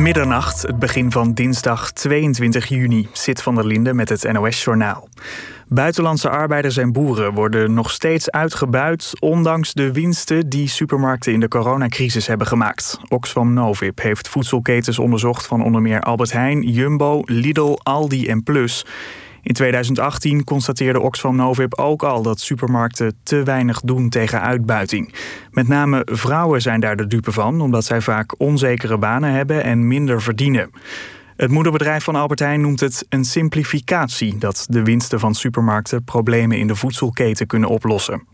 Middernacht, het begin van dinsdag 22 juni, zit van der Linden met het NOS-journaal. Buitenlandse arbeiders en boeren worden nog steeds uitgebuit, ondanks de winsten die supermarkten in de coronacrisis hebben gemaakt. Oxfam Novib heeft voedselketens onderzocht van onder meer Albert Heijn, Jumbo, Lidl, Aldi en Plus. In 2018 constateerde Oxfam Novib ook al dat supermarkten te weinig doen tegen uitbuiting. Met name vrouwen zijn daar de dupe van, omdat zij vaak onzekere banen hebben en minder verdienen. Het moederbedrijf van Albert Heijn noemt het een simplificatie dat de winsten van supermarkten problemen in de voedselketen kunnen oplossen.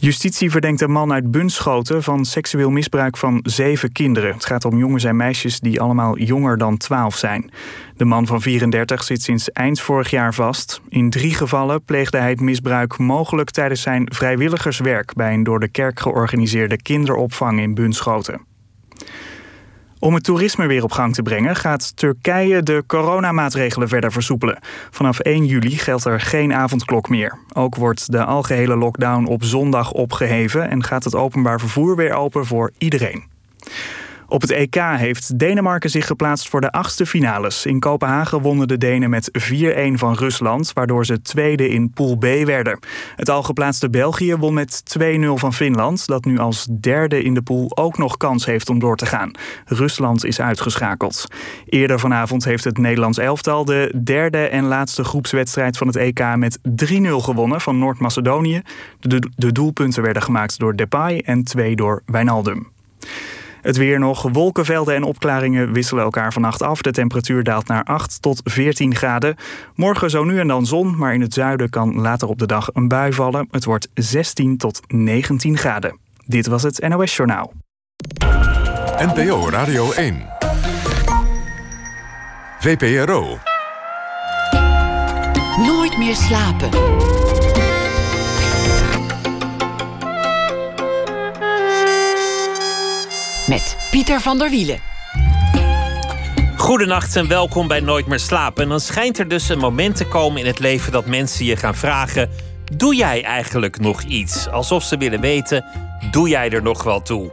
Justitie verdenkt een man uit Bunschoten van seksueel misbruik van zeven kinderen. Het gaat om jongens en meisjes die allemaal jonger dan 12 zijn. De man van 34 zit sinds eind vorig jaar vast. In drie gevallen pleegde hij het misbruik mogelijk tijdens zijn vrijwilligerswerk bij een door de kerk georganiseerde kinderopvang in Bunschoten. Om het toerisme weer op gang te brengen gaat Turkije de coronamaatregelen verder versoepelen. Vanaf 1 juli geldt er geen avondklok meer. Ook wordt de algehele lockdown op zondag opgeheven en gaat het openbaar vervoer weer open voor iedereen. Op het EK heeft Denemarken zich geplaatst voor de achtste finales. In Kopenhagen wonnen de Denen met 4-1 van Rusland, waardoor ze tweede in Pool B werden. Het al geplaatste België won met 2-0 van Finland, dat nu als derde in de pool ook nog kans heeft om door te gaan. Rusland is uitgeschakeld. Eerder vanavond heeft het Nederlands elftal de derde en laatste groepswedstrijd van het EK met 3-0 gewonnen van Noord-Macedonië. De, de doelpunten werden gemaakt door Depay en twee door Wijnaldum. Het weer nog. Wolkenvelden en opklaringen wisselen elkaar vannacht af. De temperatuur daalt naar 8 tot 14 graden. Morgen zo nu en dan zon, maar in het zuiden kan later op de dag een bui vallen. Het wordt 16 tot 19 graden. Dit was het NOS Journaal. NPO Radio 1. VPRO. Nooit meer slapen. Met Pieter van der Wielen. Goedenacht en welkom bij Nooit meer slapen. En dan schijnt er dus een moment te komen in het leven dat mensen je gaan vragen: Doe jij eigenlijk nog iets? Alsof ze willen weten: Doe jij er nog wel toe?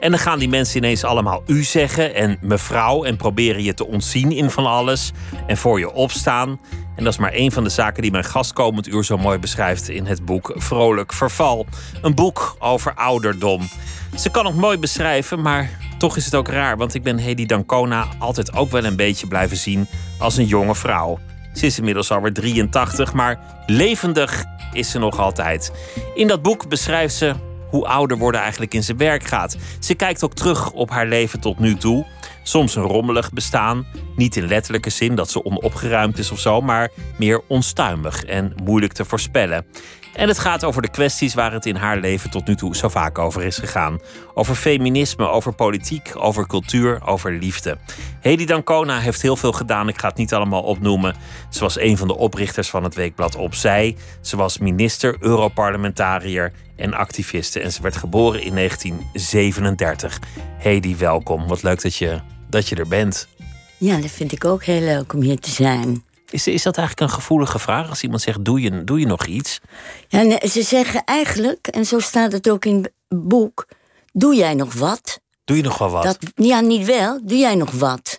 En dan gaan die mensen ineens allemaal u zeggen en mevrouw en proberen je te ontzien in van alles en voor je opstaan. En dat is maar een van de zaken die mijn gast komend uur zo mooi beschrijft in het boek Vrolijk Verval. Een boek over ouderdom. Ze kan het mooi beschrijven, maar toch is het ook raar, want ik ben Hedy Dancona altijd ook wel een beetje blijven zien als een jonge vrouw. Ze is inmiddels alweer 83, maar levendig is ze nog altijd. In dat boek beschrijft ze hoe ouder worden eigenlijk in zijn werk gaat. Ze kijkt ook terug op haar leven tot nu toe. Soms een rommelig bestaan. Niet in letterlijke zin dat ze onopgeruimd is of zo, maar meer onstuimig en moeilijk te voorspellen. En het gaat over de kwesties waar het in haar leven tot nu toe zo vaak over is gegaan. Over feminisme, over politiek, over cultuur, over liefde. Hedy Dancona heeft heel veel gedaan. Ik ga het niet allemaal opnoemen. Ze was een van de oprichters van het weekblad Opzij. Ze was minister, Europarlementariër en activiste. En ze werd geboren in 1937. Hedy, welkom. Wat leuk dat je, dat je er bent. Ja, dat vind ik ook heel leuk om hier te zijn. Is, is dat eigenlijk een gevoelige vraag als iemand zegt: Doe je, doe je nog iets? Ja, nee, ze zeggen eigenlijk, en zo staat het ook in het boek: Doe jij nog wat? Doe je nog wel wat? Dat, ja, niet wel. Doe jij nog wat?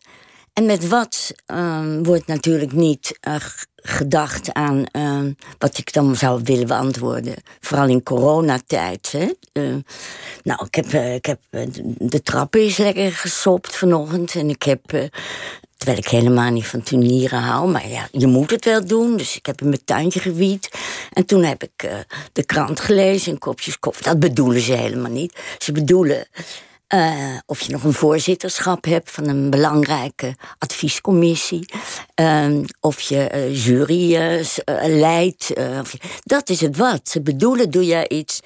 En met wat uh, wordt natuurlijk niet uh, gedacht aan uh, wat ik dan zou willen beantwoorden. Vooral in coronatijd. Hè? nou, ik heb, ik heb de trappen is lekker gesopt vanochtend. En ik heb Terwijl ik helemaal niet van turnieren hou. Maar ja, je moet het wel doen. Dus ik heb in mijn tuintje gewiet. En toen heb ik de krant gelezen in kopjes koffie. Dat bedoelen ze helemaal niet. Ze bedoelen uh, of je nog een voorzitterschap hebt van een belangrijke adviescommissie. Uh, of je uh, jury leidt. Je, dat is het wat. Ze bedoelen, doe je iets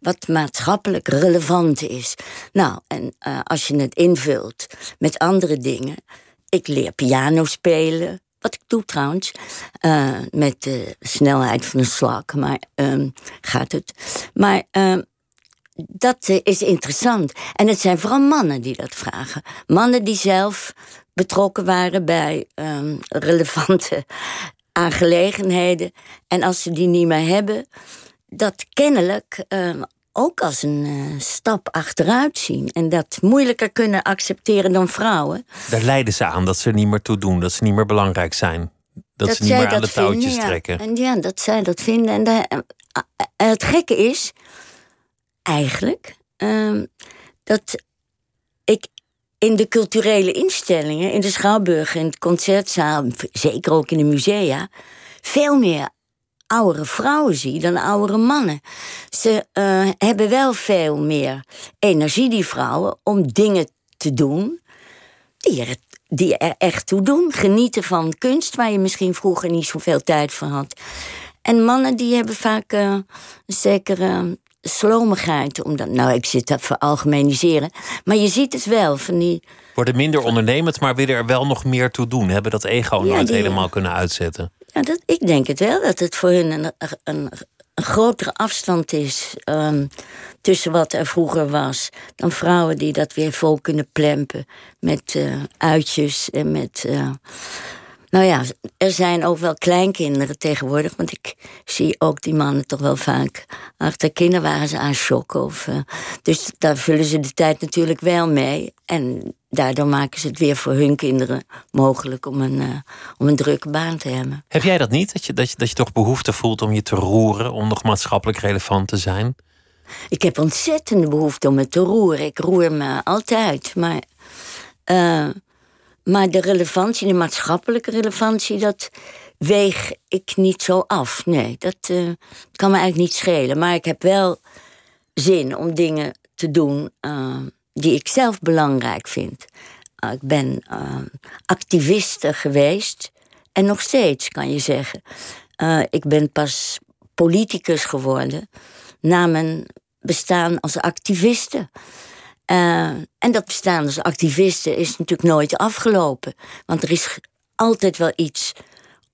wat maatschappelijk relevant is. Nou, en als je het invult met andere dingen ik leer piano spelen. Wat ik doe trouwens. Met de snelheid van een slak. Maar um, gaat het. Maar uh, dat uh, is interessant. En het zijn vooral mannen die dat vragen. Mannen die zelf betrokken waren bij um, relevante aangelegenheden. En als ze die niet meer hebben, dat kennelijk ook als een eh, stap achteruit zien. En dat moeilijker kunnen accepteren dan vrouwen. Daar lijden ze aan dat ze er niet meer toe doen, dat ze niet meer belangrijk zijn. Dat, ze niet meer aan de touwtjes vinden, ja. trekken. En ja, dat zij dat vinden. En de- eh, eh, het gekke is, eigenlijk, ehm, dat ik in de culturele instellingen, in de schouwburg, in het concertzaal, zeker ook in de musea, veel meer oudere vrouwen zie dan oudere mannen. Ze eh, hebben wel veel meer energie, die vrouwen, om dingen te doen die er, echt toe doen. Genieten van kunst, waar je misschien vroeger niet zoveel tijd voor had. En mannen die hebben vaak eh, een zekere slomigheid. Omdat, nou, ik zit te veralgemeniseren. Maar je ziet het wel, van die... Worden minder ondernemend, maar willen er wel nog meer toe doen. Hebben dat ego Ja, nooit die- helemaal kunnen uitzetten. Ja, dat, ik denk het wel, dat het voor hun een, een, een grotere afstand is ehm, tussen wat er vroeger was. Dan vrouwen die dat weer vol kunnen plempen met eh, uitjes en met. eh, nou ja, er zijn ook wel kleinkinderen tegenwoordig, want ik zie ook die mannen toch wel vaak achter kinderwagens aan shocken. Of, eh, dus daar vullen ze de tijd natuurlijk wel mee. En daardoor maken ze het weer voor hun kinderen mogelijk om een, eh, om een drukke baan te hebben. Heb jij dat niet? Dat je, dat, je, dat je toch behoefte voelt om je te roeren, om nog maatschappelijk relevant te zijn? Ik heb ontzettende behoefte om me te roeren. Ik roer me altijd. Maar, eh, maar de relevantie, de maatschappelijke relevantie, dat weeg ik niet zo af. Nee, dat eh, kan me eigenlijk niet schelen. Maar ik heb wel zin om dingen te doen eh, die ik zelf belangrijk vind. Eh, ik ben activiste geweest. En nog steeds, kan je zeggen. Ik ben pas politicus geworden na mijn bestaan als activiste. Eh, en dat bestaan als activiste is natuurlijk nooit afgelopen. Want er is altijd wel iets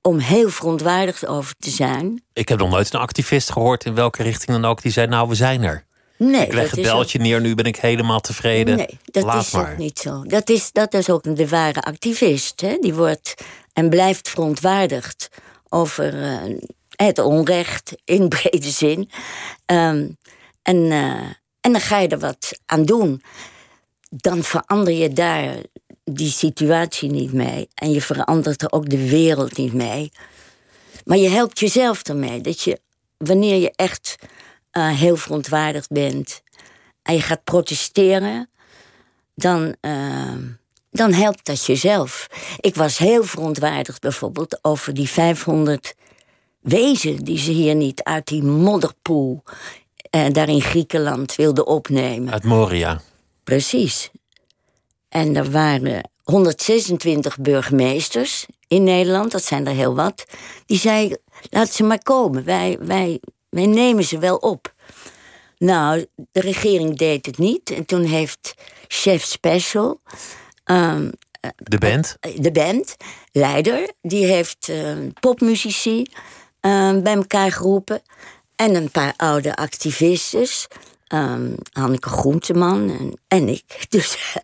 om heel verontwaardigd over te zijn. Ik heb nog nooit een activist gehoord, in welke richting dan ook, die zei: Nou, we zijn er. Nee, Ik leg het ook- beltje neer, nu ben ik helemaal tevreden. Nee, dat Laat is maar. ook niet zo. Dat is, dat is ook de ware activist. Hè? Die wordt en blijft verontwaardigd over eh, het onrecht in brede zin. Ehm, en, eh, en dan ga je er wat aan doen. Dan verander je daar die situatie niet mee. En je verandert er ook de wereld niet mee. Maar je helpt jezelf ermee. Dat je, wanneer je echt eh, heel verontwaardigd bent en je gaat protesteren, dan, eh, dan helpt dat jezelf. Ik was heel verontwaardigd bijvoorbeeld over die 500 wezen die ze hier niet uit die modderpoel eh, daar in Griekenland wilden opnemen. Uit Moria. Precies. En er waren 126 burgemeesters in Nederland, dat zijn er heel wat. Die zeiden, laat ze maar komen, wij, wij, wij nemen ze wel op. Nou, de regering deed het niet. En toen heeft chef special, ehm, De band. de band, leider, die heeft eh, popmuzici eh, bij elkaar geroepen. En een paar oude activistes. ehm, Hanneke Groenteman en, en ik. Dus,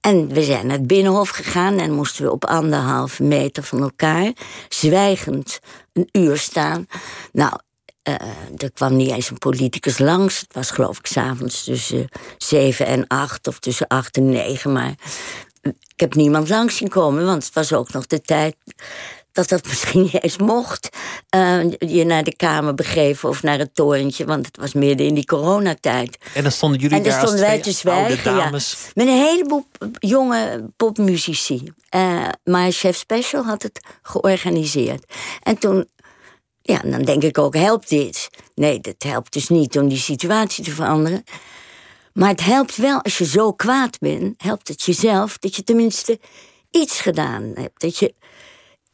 en we zijn naar het Binnenhof gegaan en moesten we op anderhalve meter van elkaar zwijgend een uur staan. Nou, eh, er kwam niet eens een politicus langs. Het was geloof ik s'avonds tussen zeven en acht of tussen acht en negen. Maar ik heb niemand langs zien komen, want het was ook nog de tijd dat dat misschien niet eens mocht. eh, je naar de kamer begeven of naar het torentje, want het was midden in die coronatijd. En dan stonden jullie En dan daar stonden wij te zwijgen, ja. dames. Met een heleboel jonge popmuzici. Eh, maar Chef Special had het georganiseerd. En toen, ja, dan denk ik ook, helpt dit? Nee, dat helpt dus niet om die situatie te veranderen. Maar het helpt wel, als je zo kwaad bent, helpt het jezelf dat je tenminste iets gedaan hebt. Dat je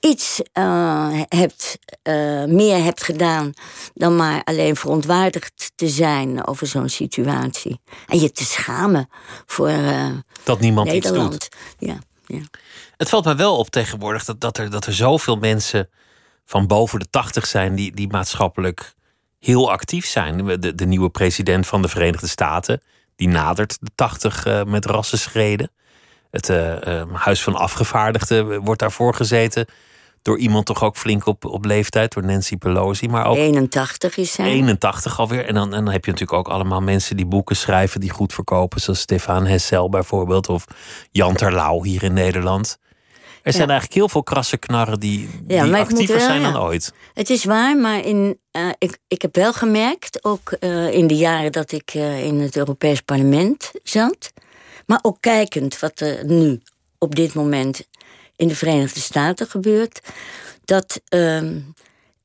iets eh, hebt, eh, meer hebt gedaan dan maar alleen verontwaardigd te zijn over zo'n situatie. En je te schamen voor eh, Dat niemand iets doet. Ja, ja. Het valt mij wel op tegenwoordig dat, dat, er, dat er zoveel mensen van boven de tachtig zijn die, die maatschappelijk heel actief zijn. De, de nieuwe president van de Verenigde Staten, die nadert de tachtig met rassenschreden. Het Huis van Afgevaardigden wordt daarvoor gezeten door iemand toch ook flink op, op leeftijd, door Nancy Pelosi. Maar ook 81 is zij. 81 alweer. En dan, en dan heb je natuurlijk ook allemaal mensen die boeken schrijven die goed verkopen. Zoals Stefan Hessel bijvoorbeeld. Of Jan Terlouw hier in Nederland. Er zijn Ja. eigenlijk heel veel krasse knarren die, die Ja, actiever wel, zijn ja. dan ooit. Het is waar, maar in, eh, ik, ik heb wel gemerkt, ook eh, in de jaren dat ik eh, in het Europees Parlement zat, maar ook kijkend wat er nu op dit moment in de Verenigde Staten gebeurt, dat ehm,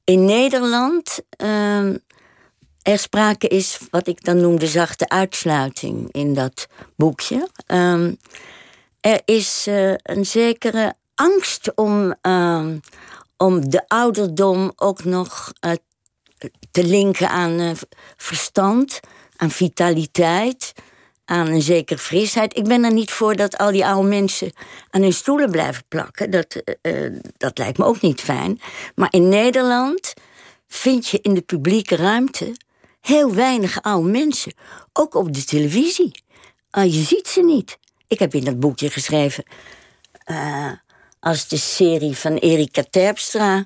in Nederland ehm, er sprake is wat ik dan noem de zachte uitsluiting in dat boekje. Ehm, er is eh, een zekere angst om, om de ouderdom ook nog eh, te linken aan eh, verstand, aan vitaliteit, aan een zekere frisheid. Ik ben er niet voor dat al die oude mensen aan hun stoelen blijven plakken. Dat, eh, eh, dat lijkt me ook niet fijn. Maar in Nederland vind je in de publieke ruimte heel weinig oude mensen. Ook op de televisie. Ah, je ziet ze niet. Ik heb in dat boekje geschreven. eh, als de serie van Erika Terpstra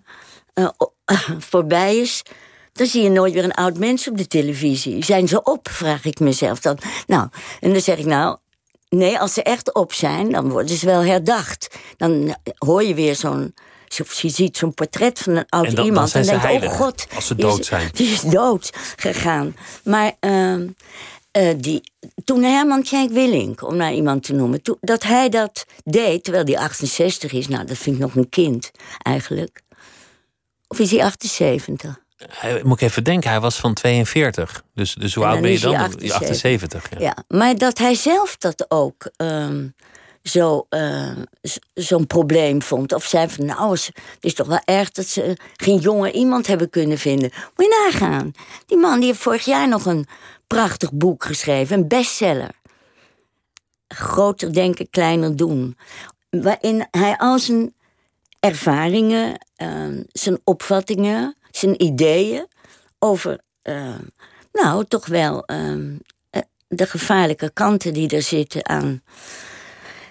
voorbij is. Dan zie je nooit weer een oud mens op de televisie. Zijn ze op, vraag ik mezelf dan. Nou, en dan zeg ik nou. Nee, als ze echt op zijn, dan worden ze wel herdacht. Dan hoor je weer zo'n. Of je ziet zo'n portret van een oud En dan- iemand. ze denk je, oh god. als ze die is- dood zijn. Die is dood gegaan. Maar ehm, eh, die, toen Herman Tjenk Willink, om nou iemand te noemen, toen, dat hij dat deed, terwijl hij 68 is, nou, dat vind ik nog een kind eigenlijk. Of is hij 78? Hij- Moet ik even denken, hij was van 42. Dus, dus hoe oud ben je dan? 78. 78 ja. Ja, maar dat hij zelf dat ook zo, z- zo'n probleem vond. Of zei van, nou, het is toch wel erg dat ze geen jonge iemand hebben kunnen vinden. Moet je nagaan. Die man die heeft vorig jaar nog een prachtig boek geschreven, een bestseller. Groter denken, kleiner doen. Waarin hij al zijn ervaringen, ehm, zijn opvattingen, zijn ideeën over, ehm, nou, toch wel ehm, eh, de gevaarlijke kanten die er zitten aan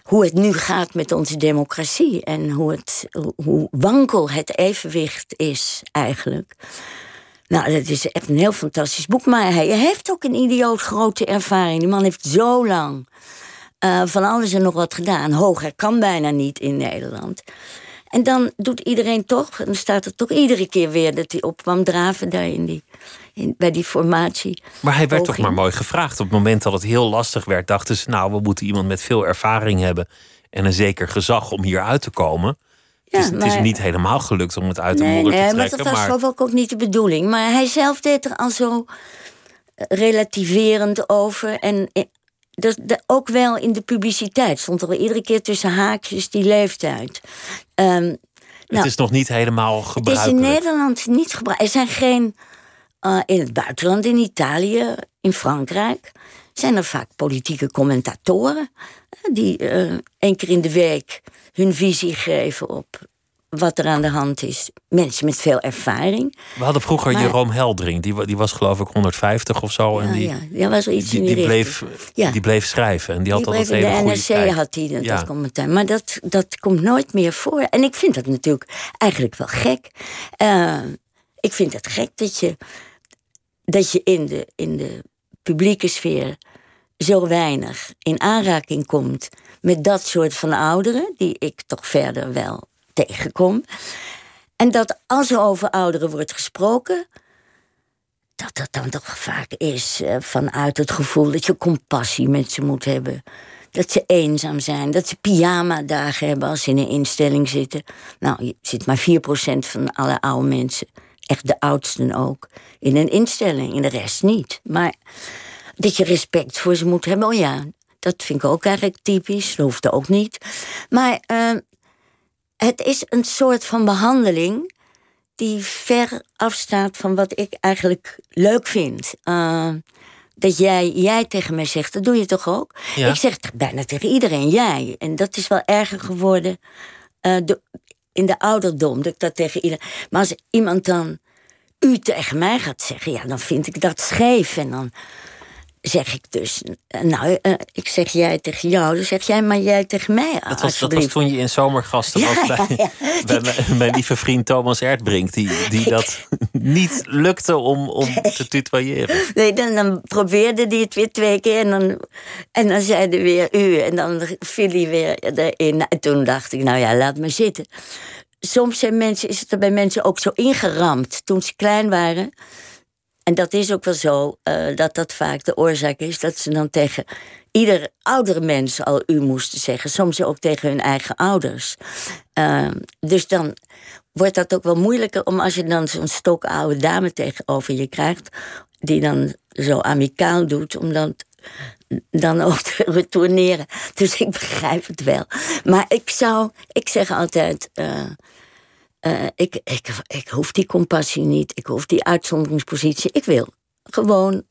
hoe het nu gaat met onze democratie en hoe, het, hoe- wankel het evenwicht is eigenlijk. Nou, dat is echt een heel fantastisch boek. Maar hij heeft ook een idioot grote ervaring. Die man heeft zo lang eh, van alles en nog wat gedaan. Hoger kan bijna niet in Nederland. En dan doet iedereen toch, en dan staat er toch iedere keer weer dat hij op kwam draven daar in die, in, bij die formatie. Maar hij werd toch maar mooi gevraagd. Op het moment dat het heel lastig werd, dachten ze: Nou, we moeten iemand met veel ervaring hebben. En een zeker gezag om hier uit te komen. Ja, het, is, het is niet helemaal gelukt om het uit de Nee, modder nee, te maar trekken. dat was Maar, ik ook niet de bedoeling. Maar hij zelf deed er al zo eh, relativerend over. En eh, dat, dat ook wel in de publiciteit stond er iedere keer tussen haakjes die leeftijd. Ehm, het nou, is nog niet helemaal het is in gebruikelijk. Nederland niet gebruikt. Er zijn geen. eh, in het buitenland, in Italië, in Frankrijk. zijn er vaak politieke commentatoren. eh, die eh één keer in de week hun visie geven op wat er aan de hand is. Mensen met veel ervaring. We hadden vroeger Maar- Jeroen Heldring. Die, die was geloof ik 150 of zo. en Ja, die, ja, ja, was iets die, die, die, bleef. Ja. die bleef schrijven. En die had altijd hele de goede NRC tijd. had hij dat, Ja. commentaar. Maar dat, dat komt nooit meer voor. En ik vind dat natuurlijk eigenlijk wel gek. Eh, ik vind het gek dat je, dat je in, de, in de publieke sfeer zo weinig in aanraking komt met dat soort van ouderen, die ik toch verder wel tegenkom. En dat als er over ouderen wordt gesproken, dat dat dan toch vaak is eh, vanuit het gevoel dat je compassie met ze moet hebben. Dat ze eenzaam zijn, dat ze pyjama-dagen hebben als ze in een instelling zitten. Nou, je zit maar 4% van alle oude mensen, echt de oudsten ook, in een instelling, en de rest niet. Maar dat je respect voor ze moet hebben, oh ja, dat vind ik ook eigenlijk typisch, dat hoeft ook niet. Maar eh, het is een soort van behandeling die ver afstaat van wat ik eigenlijk leuk vind. Uh, dat jij, jij tegen mij zegt, dat doe je toch ook? Ja. Ik zeg het bijna tegen iedereen, jij. En dat is wel erger geworden uh, de, in de ouderdom, dat ik dat tegen iedereen... Maar als iemand dan u tegen mij gaat zeggen, ja, dan vind ik dat scheef. En dan, zeg ik dus, nou, uh, ik zeg jij tegen jou, dan zeg jij maar jij tegen mij. Dat was, dat was toen je in zomergasten was bij, ja, bij mijn, lieve vriend Thomas Erdbrink, die, die dat niet lukte om, om te tutoyeren. Nee, dan, dan probeerde hij het weer twee keer en dan, en dan zei hij weer u en dan viel hij weer erin. En toen dacht ik, nou ja, laat maar zitten. Soms zijn mensen, is het er bij mensen ook zo ingeramd toen ze klein waren en dat is ook wel zo, uh, dat dat vaak de oorzaak is dat ze dan tegen ieder oudere mens al u moesten zeggen. Soms ook tegen hun eigen ouders. Uh, dus dan wordt dat ook wel moeilijker om als je dan zo'n stokoude dame tegenover je krijgt, die dan zo amicaal doet, om dan dan ook te retourneren. Dus ik begrijp het wel. Maar ik zou, ik zeg altijd. Uh, uh, ik, ik, ik hoef die compassie niet, ik hoef die uitzonderingspositie. Ik wil gewoon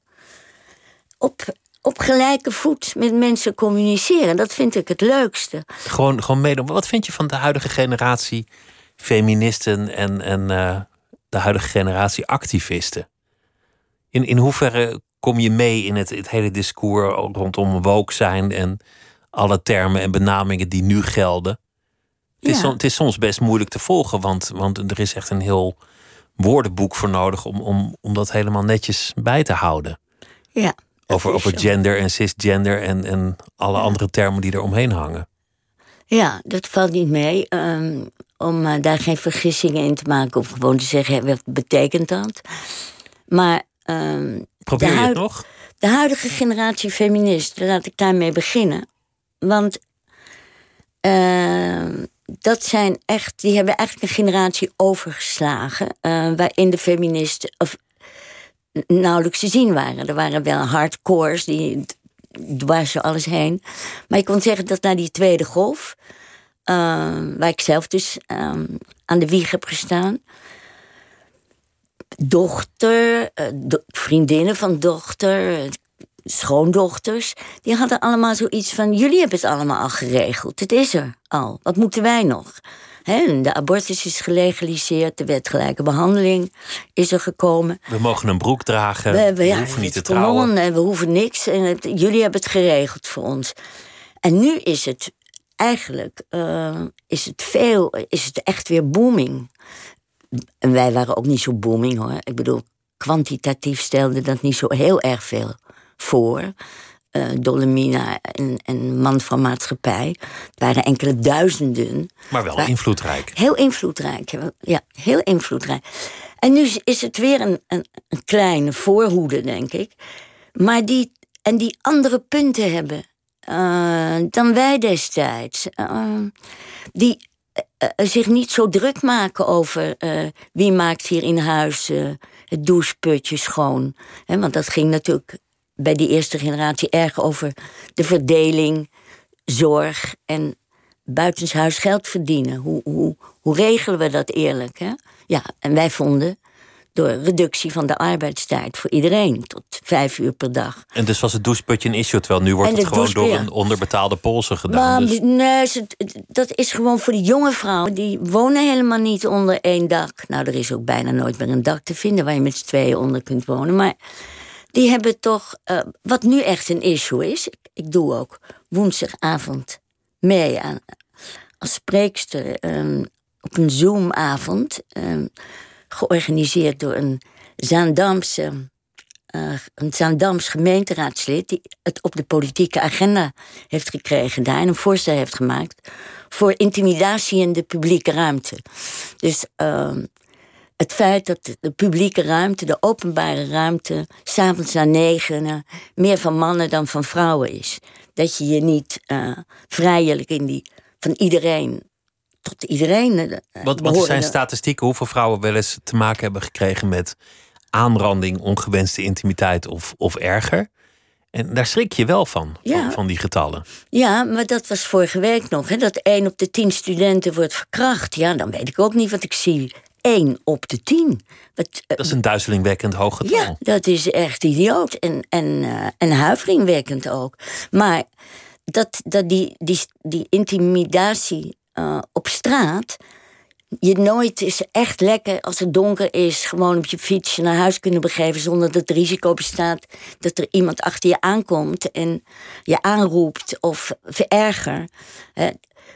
op, op gelijke voet met mensen communiceren. Dat vind ik het leukste. Gewoon, gewoon meedoen. Wat vind je van de huidige generatie feministen en, en uh, de huidige generatie activisten? In, in hoeverre kom je mee in het, het hele discours rondom woke zijn en alle termen en benamingen die nu gelden? Het, is, het is soms best moeilijk te volgen, want, want er is echt een heel woordenboek voor nodig om, om, om dat helemaal netjes bij te houden. Ja. Over, over gender en cisgender en, en alle andere termen die er omheen hangen. Ja, dat valt niet mee. Um, om uh, daar geen vergissingen in te maken of gewoon te zeggen: wat betekent dat? Maar. Um, Probeer je het nog? De huidige generatie feministen, laat ik daarmee beginnen. Want. Uh, dat zijn echt, die hebben eigenlijk een generatie overgeslagen. Uh, waarin de feministen of, nauwelijks te zien waren. Er waren wel hardcores die dwars alles heen. Maar ik kon zeggen dat na die tweede golf, uh, waar ik zelf dus uh, aan de wieg heb gestaan. Dochter, do vriendinnen van dochter, schoondochters, die hadden allemaal zoiets van: jullie hebben het allemaal al geregeld. Het is er al. Wat moeten wij nog? de abortus is gelegaliseerd, de wet gelijke behandeling is er gekomen. We mogen een broek dragen, we, we, ja, hoeven niet te trouwen. En we hoeven niks. En jullie hebben het geregeld voor ons. En nu is het eigenlijk uh, is het veel, is het echt weer booming. En wij waren ook niet zo booming hoor. Ik bedoel, kwantitatief stelde dat niet zo heel erg veel voor. Uh, Dolomina en, en Man van Maatschappij. Het waren enkele duizenden. Maar wel invloedrijk. Heel invloedrijk, ja, heel invloedrijk. En nu is het weer een, een, een kleine voorhoede, denk ik. Maar die, en die andere punten hebben uh, dan wij destijds. Uh, die zich niet zo druk maken over wie maakt hier in huis het doucheputje schoon. He, want dat ging natuurlijk bij die eerste generatie erg over de verdeling, zorg en buitenshuis geld verdienen. Hoe, hoe, hoe regelen we dat eerlijk? Hè? Ja, en wij vonden door reductie van de arbeidstijd voor iedereen tot vijf uur per dag. En dus was het doucheputje een issue, terwijl nu wordt het gewoon door een onderbetaalde Poolse gedaan. Maar, dus... Nee, dat is gewoon voor die jonge vrouwen. Die wonen helemaal niet onder één dak. Nou, er is ook bijna nooit meer een dak te vinden waar je met z'n tweeën onder kunt wonen. Maar die hebben toch, uh, wat nu echt een issue is. Ik, ik doe ook woensdagavond mee aan, als spreekster um, op een Zoomavond. Um, georganiseerd door een Zaandamse. Uh, een Zaandams gemeenteraadslid die het op de politieke agenda heeft gekregen daar en een voorstel heeft gemaakt voor intimidatie in de publieke ruimte. Dus uh, het feit dat de publieke ruimte, de openbare ruimte, s'avonds na negen meer van mannen dan van vrouwen is. Dat je je niet uh, vrijelijk in die van iedereen tot iedereen. Uh, wat, wat zijn statistieken hoeveel vrouwen wel eens te maken hebben gekregen met aanranding, ongewenste intimiteit of, of erger? En daar schrik je wel van, van, van, die getallen. Ja, maar dat was vorige week nog. Hè, dat één op de tien studenten wordt verkracht. Ja, dan weet ik ook niet wat ik zie. 1 op de 10. Wat, uh, dat is een duizelingwekkend hoog getal. Ja, dat is echt idioot. En, en, uh, en huiveringwekkend ook. Maar dat, dat die, die, die intimidatie uh, op straat je nooit is echt lekker als het donker is, gewoon op je fietsje naar huis kunnen begeven zonder dat het risico bestaat dat er iemand achter je aankomt en je aanroept of vererger.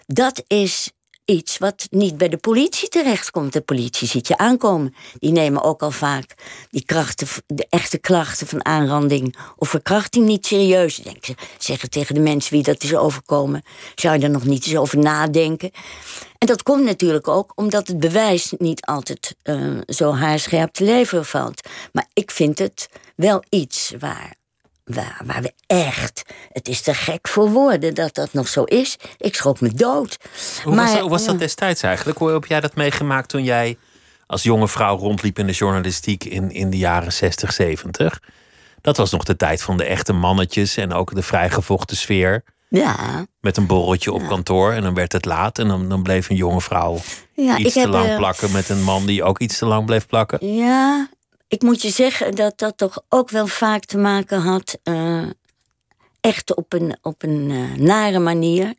Dat is iets wat niet bij de politie terechtkomt. De politie ziet je aankomen. Die nemen ook al vaak die krachten, de echte klachten van aanranding of verkrachting niet serieus. Denk, ze zeggen tegen de mensen wie dat is overkomen, zou je er nog niet eens over nadenken. En dat komt natuurlijk ook omdat het bewijs niet altijd uh, zo haarscherp te leveren valt. Maar ik vind het wel iets waar waar, waar we echt. Het is te gek voor woorden dat dat nog zo is. Ik schrok me dood. Hoe was, dat, was dat destijds eigenlijk? Hoe heb jij dat meegemaakt toen jij als jonge vrouw rondliep in de journalistiek in, in de jaren 60, 70? Dat was nog de tijd van de echte mannetjes en ook de vrijgevochten sfeer. Ja. Met een borreltje op kantoor en dan werd het laat en dan, dan bleef een jonge vrouw ja, iets te lang plakken met een man die ook iets te lang bleef plakken. Ja, ik moet je zeggen dat dat toch ook wel vaak te maken had. Uh, echt op een, op een uh, nare manier.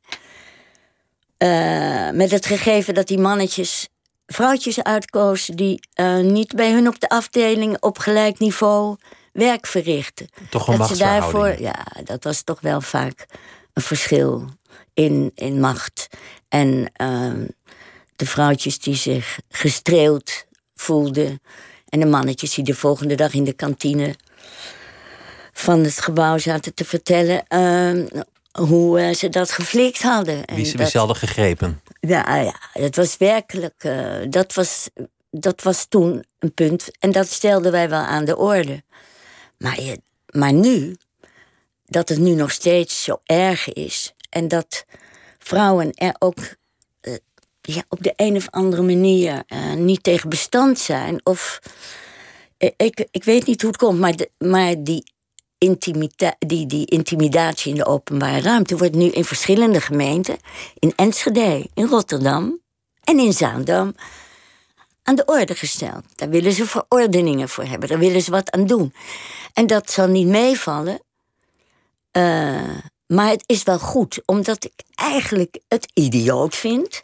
Uh, met het gegeven dat die mannetjes vrouwtjes uitkozen die niet bij hun op de afdeling op gelijk niveau werk verrichten. Toch een dat ze daarvoor, Ja, dat was toch wel vaak een verschil in, in macht. En ehm, de vrouwtjes die zich gestreeld voelden en de mannetjes die de volgende dag in de kantine van het gebouw zaten te vertellen uh, hoe uh, ze dat geflikt hadden. Wie ze dat, hadden gegrepen. Ja, ja, het was werkelijk. Uh, dat, was, dat was toen een punt. En dat stelden wij wel aan de orde. Maar, je, maar nu, dat het nu nog steeds zo erg is. En dat vrouwen er ook ja, op de een of andere manier uh, niet tegen bestand zijn. Of eh, ik, ik weet niet hoe het komt, maar, de, maar die, intimida die, die intimidatie in de openbare ruimte wordt nu in verschillende gemeenten, in Enschede, in Rotterdam en in Zaandam, aan de orde gesteld. Daar willen ze verordeningen voor hebben, daar willen ze wat aan doen. En dat zal niet meevallen. Uh, maar het is wel goed, omdat ik eigenlijk het idioot vind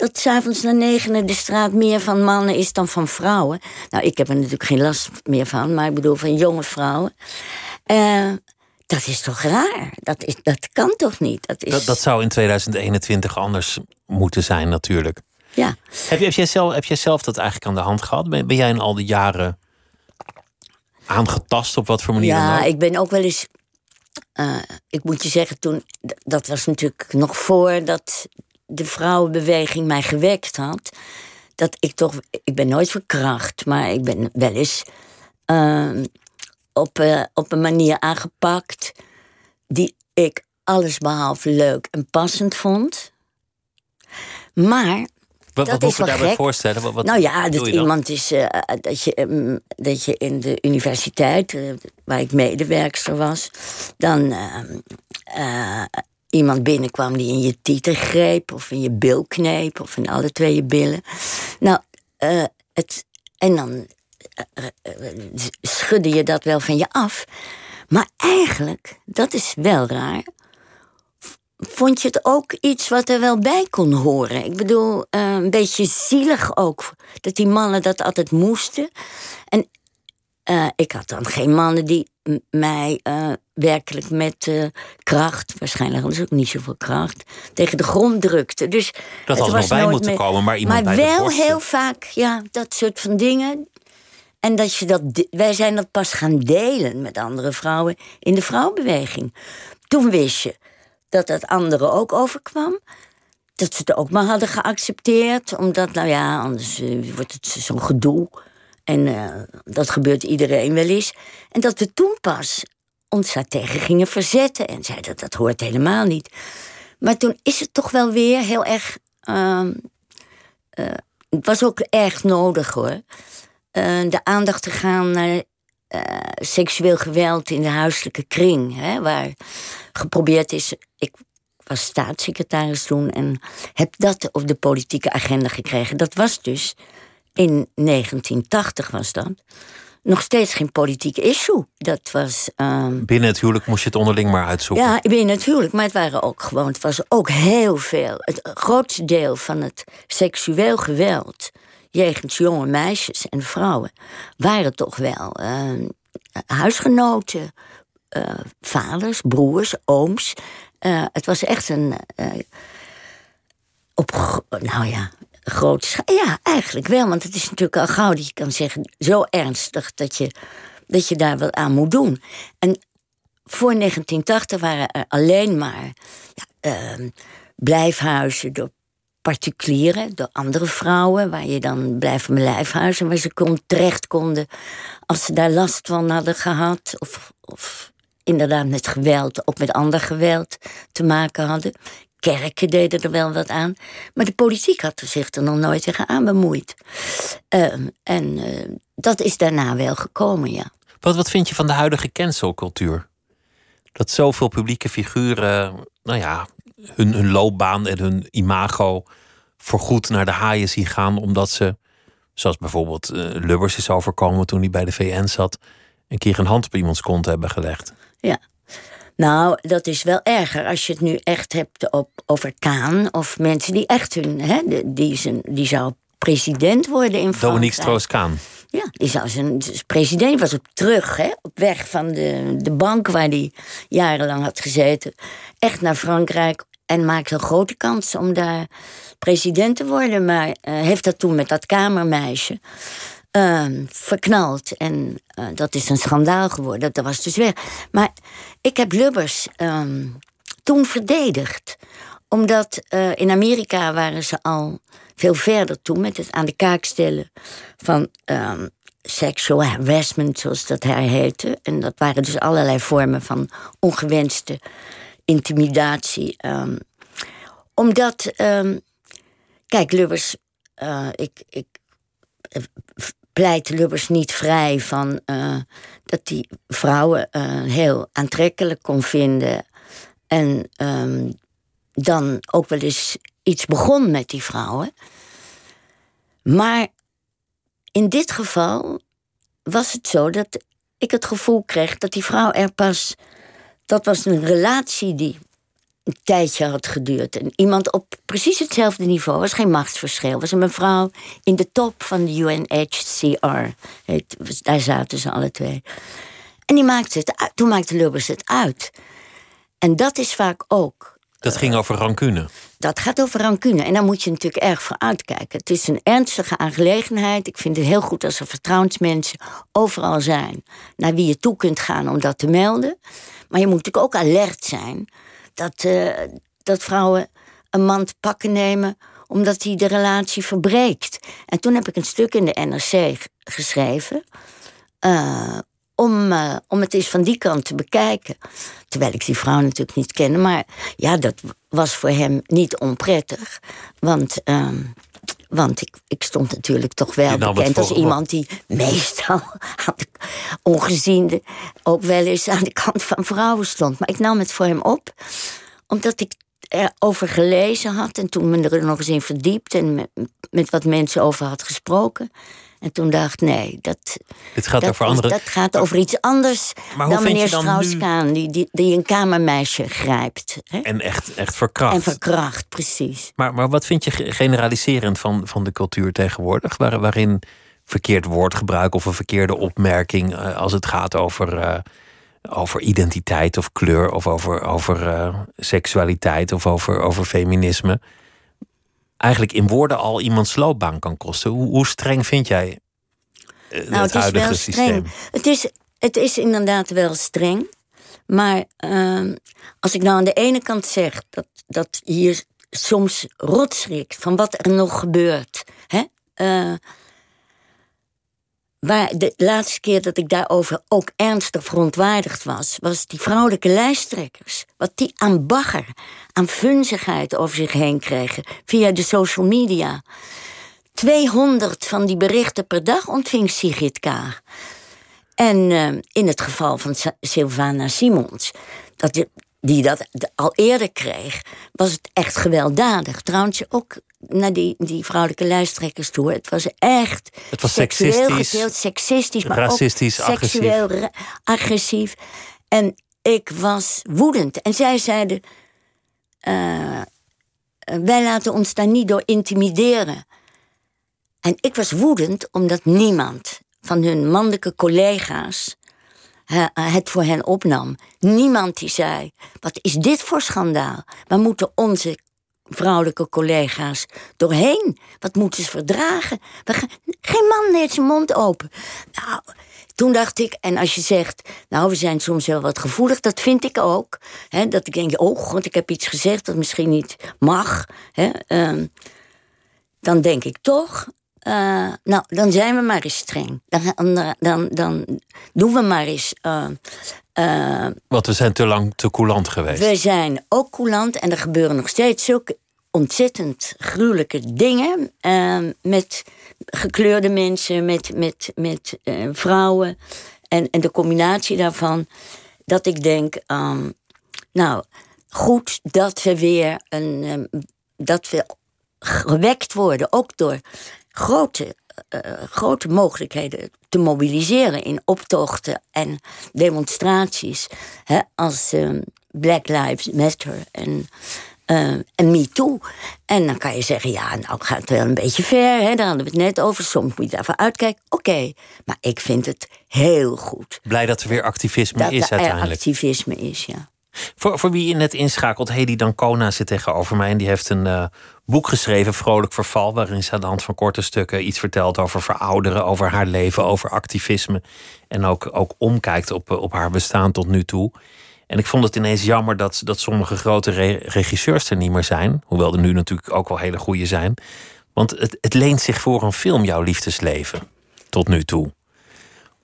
dat s'avonds na negenen de straat meer van mannen is dan van vrouwen. Nou, ik heb er natuurlijk geen last meer van, maar ik bedoel van jonge vrouwen. Uh, dat is toch raar? Dat, is, dat kan toch niet? Dat, is... dat, dat zou in 2021 anders moeten zijn, natuurlijk. Ja. Heb, je, heb, jij zelf, heb jij zelf dat eigenlijk aan de hand gehad? Ben, ben jij in al die jaren aangetast op wat voor manier Ja, ik ben ook wel eens. Uh, ik moet je zeggen, toen. Dat was natuurlijk nog voordat de vrouwenbeweging mij gewekt had, dat ik toch, ik ben nooit verkracht, maar ik ben wel eens uh, op, uh, op een manier aangepakt die ik allesbehalve leuk en passend vond. Maar wat, dat moet je daarbij voorstellen? Wat, wat nou ja, dat iemand is uh, dat, je, um, dat je in de universiteit, uh, waar ik medewerkster was, dan uh, iemand binnenkwam die in je tieten greep, of in je bil kneep, of in alle twee je billen. Nou, uh, het, en dan uh, schudde je dat wel van je af. Maar eigenlijk, dat is wel raar. Vond je het ook iets wat er wel bij kon horen? Ik bedoel, een beetje zielig ook. Dat die mannen dat altijd moesten. En ik had dan geen mannen die mij uh, werkelijk met uh, kracht, waarschijnlijk ze ook niet zoveel kracht, tegen de grond drukte. Dus dat had er nog bij moeten komen, maar iemand Maar bij wel heel vaak, ja, dat soort van dingen. En dat je dat, wij zijn dat pas gaan delen met andere vrouwen in de vrouwenbeweging. Toen wist je dat dat anderen ook overkwam. Dat ze het ook maar hadden geaccepteerd. Omdat, nou ja, anders uh, wordt het zo'n gedoe. En uh, dat gebeurt iedereen wel eens. En dat we toen pas ons daartegen gingen verzetten. En zeiden dat dat hoort helemaal niet. Maar toen is het toch wel weer heel erg. Uh, uh, het was ook erg nodig hoor. de aandacht te gaan naar seksueel geweld in de huiselijke kring. Hè, waar geprobeerd is. Ik was staatssecretaris toen en heb dat op de politieke agenda gekregen. Dat was dus in 1980 was dat. nog steeds geen politiek issue. Dat was. ehm, Binnen het huwelijk moest je het onderling maar uitzoeken. ja, ik ben natuurlijk, maar het waren ook gewoon, het was ook heel veel. Het grootste deel van het seksueel geweld jegens jonge meisjes en vrouwen waren toch wel eh, huisgenoten, eh, vaders, broers, ooms. Eh, het was echt een. eh, op, nou ja, scha- Ja, eigenlijk wel, want het is natuurlijk al gauw dat je kan zeggen, zo ernstig dat je, dat je daar wat aan moet doen. En voor 1980 waren er alleen maar ja, ehm, blijfhuizen door particulieren, door andere vrouwen, waar je dan blijf mijn lijfhuizen, waar ze kon, terecht konden als ze daar last van hadden gehad. Of, of inderdaad met geweld, ook met ander geweld te maken hadden. Kerken deden er wel wat aan. Maar de politiek had er zich er nog nooit tegen aan bemoeid. Ehm, en eh, dat is daarna wel gekomen, ja. Wat, wat vind je van de huidige cancelcultuur? Dat zoveel publieke figuren, nou ja, hun, hun loopbaan en hun imago voorgoed naar de haaien zien gaan, omdat ze, zoals bijvoorbeeld eh, Lubbers is overkomen toen hij bij de VN zat, een keer een hand op iemands kont hebben gelegd. Ja. Nou, dat is wel erger als je het nu echt hebt op, over Kaan of mensen die echt hun. Hè, die, zijn, die zou president worden in Dominique Frankrijk. Strauss-Kaan. Ja, die zou zijn zijn president was op terug, hè, op weg van de, de bank waar hij jarenlang had gezeten. Echt naar Frankrijk en maakte een grote kans om daar president te worden. Maar eh, heeft dat toen met dat kamermeisje ehm, verknald. En eh, dat is een schandaal geworden. Dat was dus weg. Maar ik heb Lubbers ehm, toen verdedigd. Omdat eh, in Amerika waren ze al veel verder toe met het aan de kaak stellen van ehm sexual harassment, zoals dat hij heette. En dat waren dus allerlei vormen van ongewenste intimidatie. omdat, kijk, Lubbers, eh, ik, ik pleit Lubbers niet vrij van eh, dat hij vrouwen eh, heel aantrekkelijk kon vinden. En ehm, dan ook wel eens iets begon met die vrouwen. Maar in dit geval was het zo dat ik het gevoel kreeg dat die vrouw er pas. Dat was een relatie die een tijdje had geduurd. En iemand op precies hetzelfde niveau, was geen machtsverschil. was een mevrouw in de top van de UNHCR. Daar zaten ze alle twee. En die maakte het uit. toen maakte Lubbers het uit. En dat is vaak ook Dat ging over rancune. dat gaat over rancune. En daar moet je natuurlijk erg voor uitkijken. Het is een ernstige aangelegenheid. Ik vind het heel goed als er vertrouwensmensen overal zijn. Naar wie je toe kunt gaan om dat te melden. Maar je moet natuurlijk ook alert zijn dat, eh, dat vrouwen een man te pakken nemen omdat hij de relatie verbreekt. En toen heb ik een stuk in de NRC geschreven. eh, om, eh, om het eens van die kant te bekijken. Terwijl ik die vrouw natuurlijk niet kende. Maar ja, dat was voor hem niet onprettig. Want, ehm, want ik, ik stond natuurlijk toch wel bekend als iemand die meestal ongeziende ook wel eens aan de kant van vrouwen stond. Maar ik nam het voor hem op, omdat ik erover gelezen had en toen me er nog eens in verdiept en met, met wat mensen over had gesproken. En toen dacht nee, dat, Dit gaat dat, over andere. dat gaat over iets anders Maar dan meneer Strauss-Kaan, die, die, die een kamermeisje grijpt. Hè? En echt, echt verkracht. En verkracht, precies. Maar, maar wat vind je ge- generaliserend van, van de cultuur tegenwoordig? Waar, waarin verkeerd woordgebruik of een verkeerde opmerking eh, als het gaat over, eh, over identiteit of kleur of over, over eh, seksualiteit of over, over feminisme. Eigenlijk in woorden al iemands loopbaan kan kosten. Hoe, hoe streng vind jij eh, Nou, het het is huidige wel systeem? streng. Het is, het is inderdaad wel streng. Maar ehm, als ik nou aan de ene kant zeg dat, dat hier soms rotschrikt van wat er nog gebeurt. Hè? Eh, waar de laatste keer dat ik daarover ook ernstig verontwaardigd was, was die vrouwelijke lijsttrekkers. Wat die aan bagger, aan vunzigheid over zich heen kregen via de social media. 200 van die berichten per dag ontving Sigrid Kaag. En eh, in het geval van Sylvana Simons, dat die dat al eerder kreeg, was het echt gewelddadig. Trouwens, ook naar die, die vrouwelijke lijsttrekkers toe. Het was echt Het was seksueel seksistisch, seksistisch, maar racistisch, ook seksueel ra- agressief. En ik was woedend. En zij zeiden, eh, eh, wij laten ons daar niet door intimideren. En ik was woedend omdat niemand van hun mannelijke collega's eh, het voor hen opnam. Niemand die zei: Wat is dit voor schandaal? Waar moeten onze vrouwelijke collega's doorheen? Wat moeten ze verdragen? We gaan- geen man deed zijn mond open. Nou, toen dacht ik, en als je zegt, nou, we zijn soms wel wat gevoelig, dat vind ik ook. Hè, dat ik denk, oh god, ik heb iets gezegd dat misschien niet mag. Hè, ehm, dan denk ik toch, eh, nou, dan zijn we maar eens streng. Dan, dan, dan, doen we maar eens. eh, Want we zijn te lang te coulant geweest. we zijn ook coulant en er gebeuren nog steeds zulke ontzettend gruwelijke dingen. eh, met gekleurde mensen, met, met, met eh, vrouwen. En, en de combinatie daarvan. Dat ik denk, ehm, nou, goed dat we weer een. ehm, dat we gewekt worden, ook door grote, eh, grote mogelijkheden te mobiliseren in optochten en demonstraties. Hè, als ehm, Black Lives Matter en, eh, en Me Too. En dan kan je zeggen, ja, nou gaat het wel een beetje ver. Hè, daar hadden we het net over. Soms moet je daarvoor uitkijken. Oké, maar ik vind het heel goed. Blij dat er weer activisme Dat is er uiteindelijk. activisme is, ja. Voor, voor wie je net inschakelt, Hedy Dancona zit tegenover mij. En die heeft een eh, boek geschreven, Vrolijk Verval. Waarin ze aan de hand van korte stukken iets vertelt over verouderen, over haar leven, over activisme. En ook, ook omkijkt op, eh, op haar bestaan tot nu toe. En ik vond het ineens jammer dat, dat sommige grote re- regisseurs er niet meer zijn. Hoewel er nu natuurlijk ook wel hele goede zijn. Want het, het leent zich voor een film, jouw liefdesleven. Tot nu toe.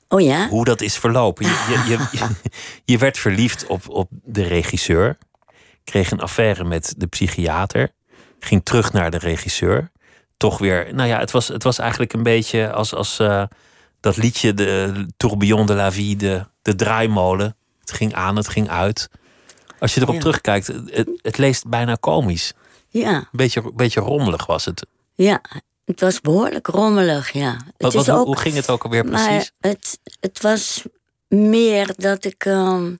Oh ja? Hoe dat is verlopen. Je, je, je, je, je werd verliefd op, op de regisseur. Kreeg een affaire met de psychiater. Ging terug naar de regisseur. Toch weer. Nou ja, het was, het was eigenlijk een beetje als, als eh, dat liedje, de Tourbillon de la Vie, de, de draaimolen. Het ging aan, het ging uit. Als je erop Ja. terugkijkt, het, het leest bijna komisch. Ja, Een beetje, beetje rommelig was het. ja. Het was behoorlijk rommelig, ja. Wat, wat, ook hoe ging het ook alweer Maar precies? het, het was meer dat ik ehm,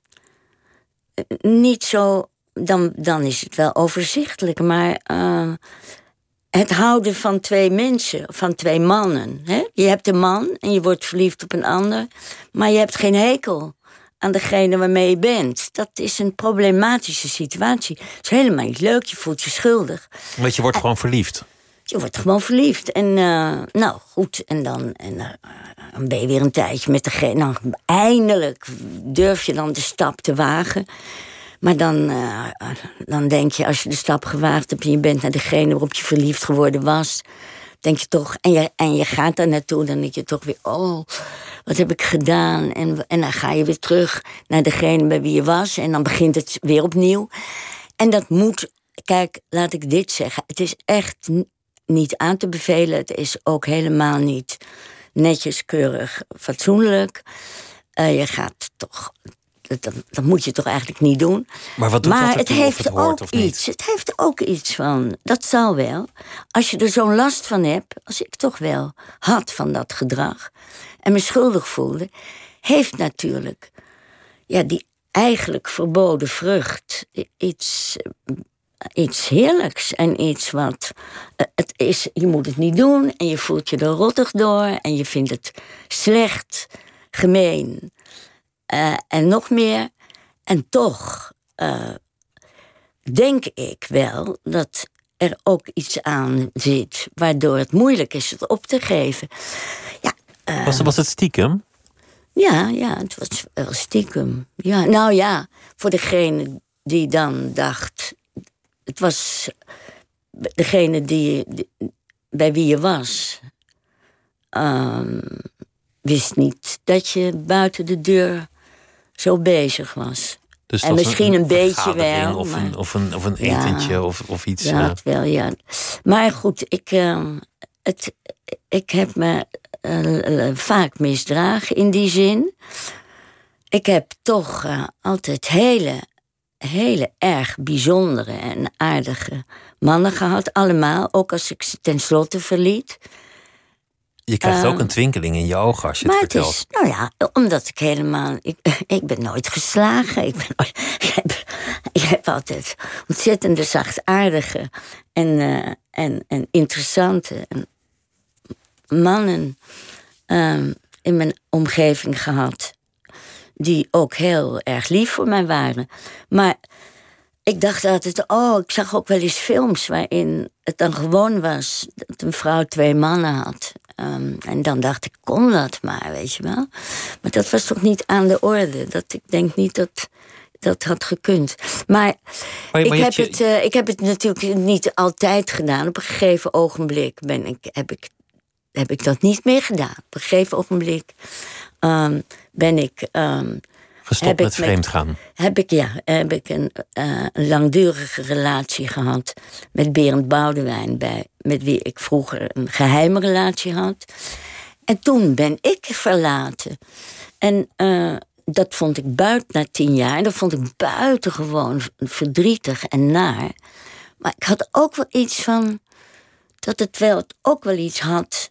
niet zo. Dan, dan is het wel overzichtelijk, maar ehm, het houden van twee mensen, van twee mannen. Hè? Je hebt een man en je wordt verliefd op een ander, maar je hebt geen hekel aan degene waarmee je bent. Dat is een problematische situatie. Het is helemaal niet leuk, je voelt je schuldig. Want je wordt gewoon verliefd. Je wordt gewoon verliefd. En uh, nou goed, en dan, en, uh, dan ben je weer een tijdje met degene. Nou, eindelijk durf je dan de stap te wagen. Maar dan, uh, dan denk je, als je de stap gewaagd hebt en je bent naar degene waarop je verliefd geworden was, denk je toch, en je, en je gaat daar naartoe, dan denk je toch weer, oh, wat heb ik gedaan? En, en dan ga je weer terug naar degene bij wie je was, en dan begint het weer opnieuw. En dat moet, kijk, laat ik dit zeggen, het is echt niet aan te bevelen. Het is ook helemaal niet netjes, keurig, fatsoenlijk. Uh, je gaat toch. Dat, dat, moet je toch eigenlijk niet doen. Maar wat doet maar dat het heeft het ook of iets. Het heeft ook iets van. Dat zal wel. Als je er zo'n last van hebt, als ik toch wel had van dat gedrag en me schuldig voelde, heeft natuurlijk ja, die eigenlijk verboden vrucht iets iets heerlijks en iets wat. Uh, het is, je moet het niet doen en je voelt je er rottig door en je vindt het slecht, gemeen uh, en nog meer. En toch uh, denk ik wel dat er ook iets aan zit waardoor het moeilijk is het op te geven. Ja, was, was het stiekem? Ja, ja, het was wel stiekem. Ja, nou ja, voor degene die dan dacht, het was degene die, die, bij wie je was. Um, wist niet dat je buiten de deur zo bezig was. Dus en misschien een, een beetje wel. Of, maar, een, of, een, of een etentje ja, of, of iets. Ja, uh, wel, ja. Maar goed, ik, uh, het, ik heb me uh, vaak misdragen in die zin. Ik heb toch uh, altijd hele hele erg bijzondere en aardige mannen gehad. Allemaal, ook als ik ze tenslotte verliet. Je krijgt ook een twinkeling in je ogen als je maar het vertelt. Het is, nou ja, omdat ik helemaal. Ik, ik ben nooit geslagen. Ik, ben nooit, ik, heb, ik heb altijd ontzettende zachtaardige en, eh, en, en interessante mannen ehm, in mijn omgeving gehad. Die ook heel erg lief voor mij waren. Maar ik dacht altijd, oh, ik zag ook wel eens films waarin het dan gewoon was dat een vrouw twee mannen had. Ehm, en dan dacht ik, kon dat maar, weet je wel. Maar dat was toch niet aan de orde. Dat, ik denk niet dat dat had gekund. Maar, ik, heb het, uh, ik heb het natuurlijk niet altijd gedaan. Op een gegeven ogenblik ben ik, heb, ik, heb ik dat niet meer gedaan. Op een gegeven ogenblik um, ben ik... Um, Gestopt met vreemd gaan? Heb ik, ja, heb ik een, uh, een langdurige relatie gehad met Berend Boudewijn, bij, met wie ik vroeger een geheime relatie had. En toen ben ik verlaten. En uh, dat vond ik buiten na tien jaar. Dat vond ik buitengewoon verdrietig en naar. Maar ik had ook wel iets van. dat het wel ook wel iets had.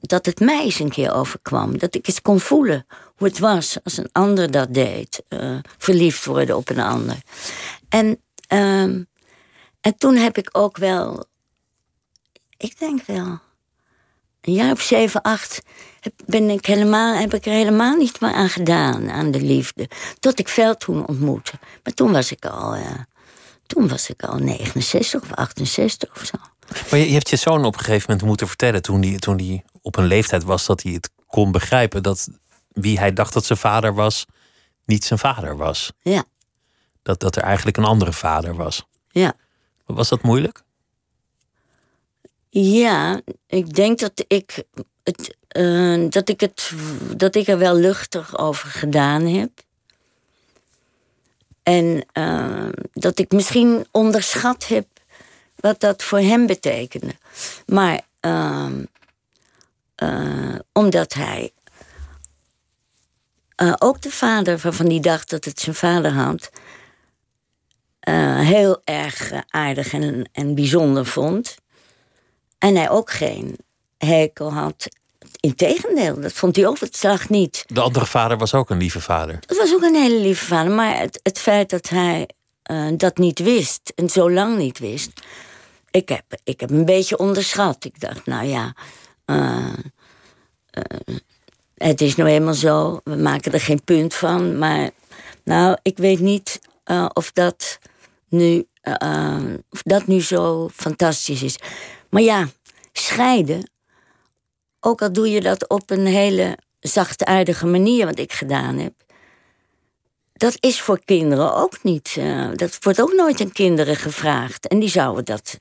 dat het mij eens een keer overkwam. Dat ik eens kon voelen hoe het was als een ander dat deed. Uh, verliefd worden op een ander. En, uh, en toen heb ik ook wel. Ik denk wel. Een jaar of zeven, acht ben ik helemaal, heb ik er helemaal niet meer aan gedaan, aan de liefde. Tot ik Veldhoen ontmoette. Maar toen was ik al, uh, toen was ik al 69 of 68 of zo. Maar je, je hebt je zoon op een gegeven moment moeten vertellen, toen hij toen die op een leeftijd was dat hij het kon begrijpen, dat wie hij dacht dat zijn vader was, niet zijn vader was. Ja. Dat, dat er eigenlijk een andere vader was. Ja. Was dat moeilijk? Ja, ik denk dat ik het, uh, dat, ik het, dat ik er wel luchtig over gedaan heb. En uh, dat ik misschien onderschat heb wat dat voor hem betekende. Maar uh, omdat hij ook de vader waarvan hij dacht dat het zijn vader had, heel erg aardig en, en bijzonder vond. En hij ook geen hekel had. Integendeel, dat vond hij ook het slag niet. De andere vader was ook een lieve vader. Dat was ook een hele lieve vader. Maar het, het feit dat hij uh, dat niet wist en zo lang niet wist. Ik heb, ik heb een beetje onderschat. Ik dacht, nou ja. Uh, uh, het is nou eenmaal zo. We maken er geen punt van. Maar nou, ik weet niet of dat nu. of dat nu zo fantastisch is. Maar ja, scheiden, ook al doe je dat op een hele zachtaardige manier, wat ik gedaan heb, dat is voor kinderen ook niet. Dat wordt ook nooit aan kinderen gevraagd. En die zouden dat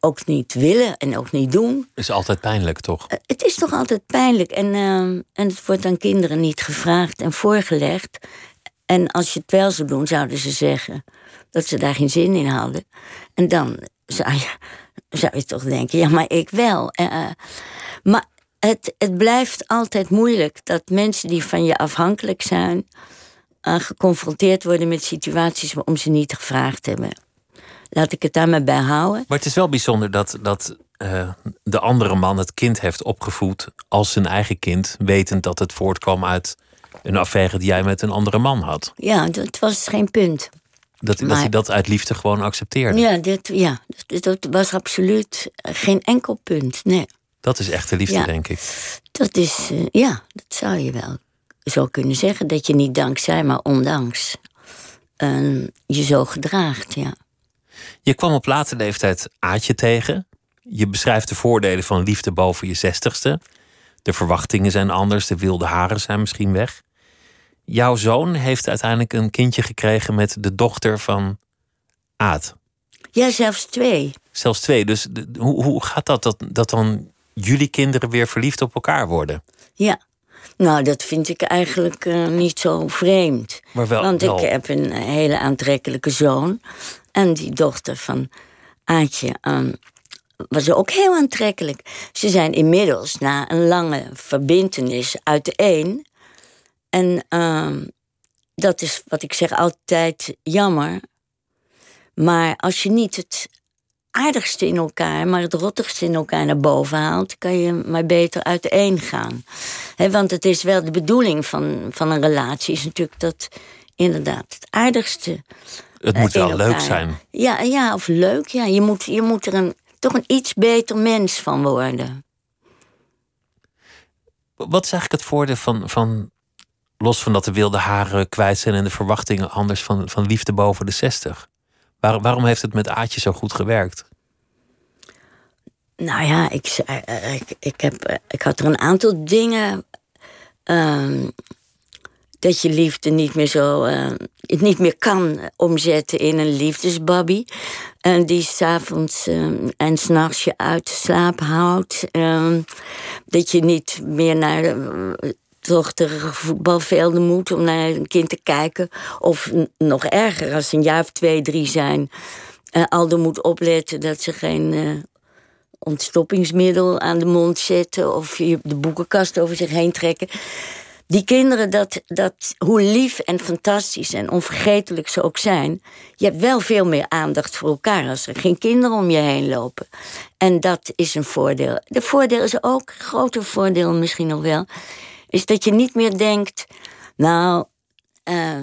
ook niet willen en ook niet doen. Is altijd pijnlijk, toch? Uh, het is toch altijd pijnlijk. En, uh, en het wordt aan kinderen niet gevraagd en voorgelegd. En als je het wel zou doen, zouden ze zeggen dat ze daar geen zin in hadden. En dan zou je zou je toch denken, ja, maar ik wel. Uh, maar het, het blijft altijd moeilijk dat mensen die van je afhankelijk zijn, geconfronteerd worden met situaties waarom ze niet gevraagd hebben. Laat ik het daar maar bij houden. Maar het is wel bijzonder dat, dat uh, de andere man het kind heeft opgevoed als zijn eigen kind, wetend dat het voortkwam uit een affaire die jij met een andere man had. Ja, dat was geen punt. Dat, maar, dat hij dat uit liefde gewoon accepteerde. Ja, dit, ja dat, dat was absoluut geen enkel punt. Nee. Dat is echte liefde, ja, denk ik. Dat is, uh, ja, dat zou je wel zo kunnen zeggen. Dat je niet dankzij, maar ondanks uh, je zo gedraagt, ja. Je kwam op late leeftijd Aatje tegen. Je beschrijft de voordelen van liefde boven je zestigste. De verwachtingen zijn anders, de wilde haren zijn misschien weg jouw zoon heeft uiteindelijk een kindje gekregen met de dochter van Aad. Ja, zelfs twee. Zelfs twee. Dus hoe, hoe gaat dat, dat? Dat dan jullie kinderen weer verliefd op elkaar worden? Ja. Nou, dat vind ik eigenlijk uh, niet zo vreemd. Maar wel, Want wel. ik heb een hele aantrekkelijke zoon. En die dochter van Aatje um, was ook heel aantrekkelijk. Ze zijn inmiddels na een lange verbintenis uiteen. En uh, dat is wat ik zeg altijd jammer. Maar als je niet het aardigste in elkaar, maar het rottigste in elkaar naar boven haalt, kan je maar beter uiteen gaan. want het is wel de bedoeling van, van een relatie, is natuurlijk dat inderdaad het aardigste. Het moet wel leuk zijn. Ja, ja, of leuk. Ja. Je, moet, je moet er een, toch een iets beter mens van worden. Wat is eigenlijk het voordeel van, van los van dat de wilde haren kwijt zijn en de verwachtingen anders van, van liefde boven de 60? Waar, waarom heeft het met Aatje zo goed gewerkt? Nou ja, ik, eh, ik, ik, heb, eh, ik had er een aantal dingen. Ehm, dat je liefde niet meer zo. Het niet meer kan omzetten in een liefdesbabby. En die s'avonds uh, en s'nachts je uit slaap houdt. Dat je niet meer naar de voetbalvelden moet om naar een kind te kijken. Of nog erger, als ze een jaar of twee, drie zijn. Aldo moet opletten dat ze geen ontstoppingsmiddel aan de mond zetten. Of je de boekenkast over zich heen trekken die kinderen, dat, dat, hoe lief en fantastisch en onvergetelijk ze ook zijn, je hebt wel veel meer aandacht voor elkaar als er geen kinderen om je heen lopen. En dat is een voordeel. De voordeel is ook, groter voordeel misschien nog wel, is dat je niet meer denkt, nou, uh,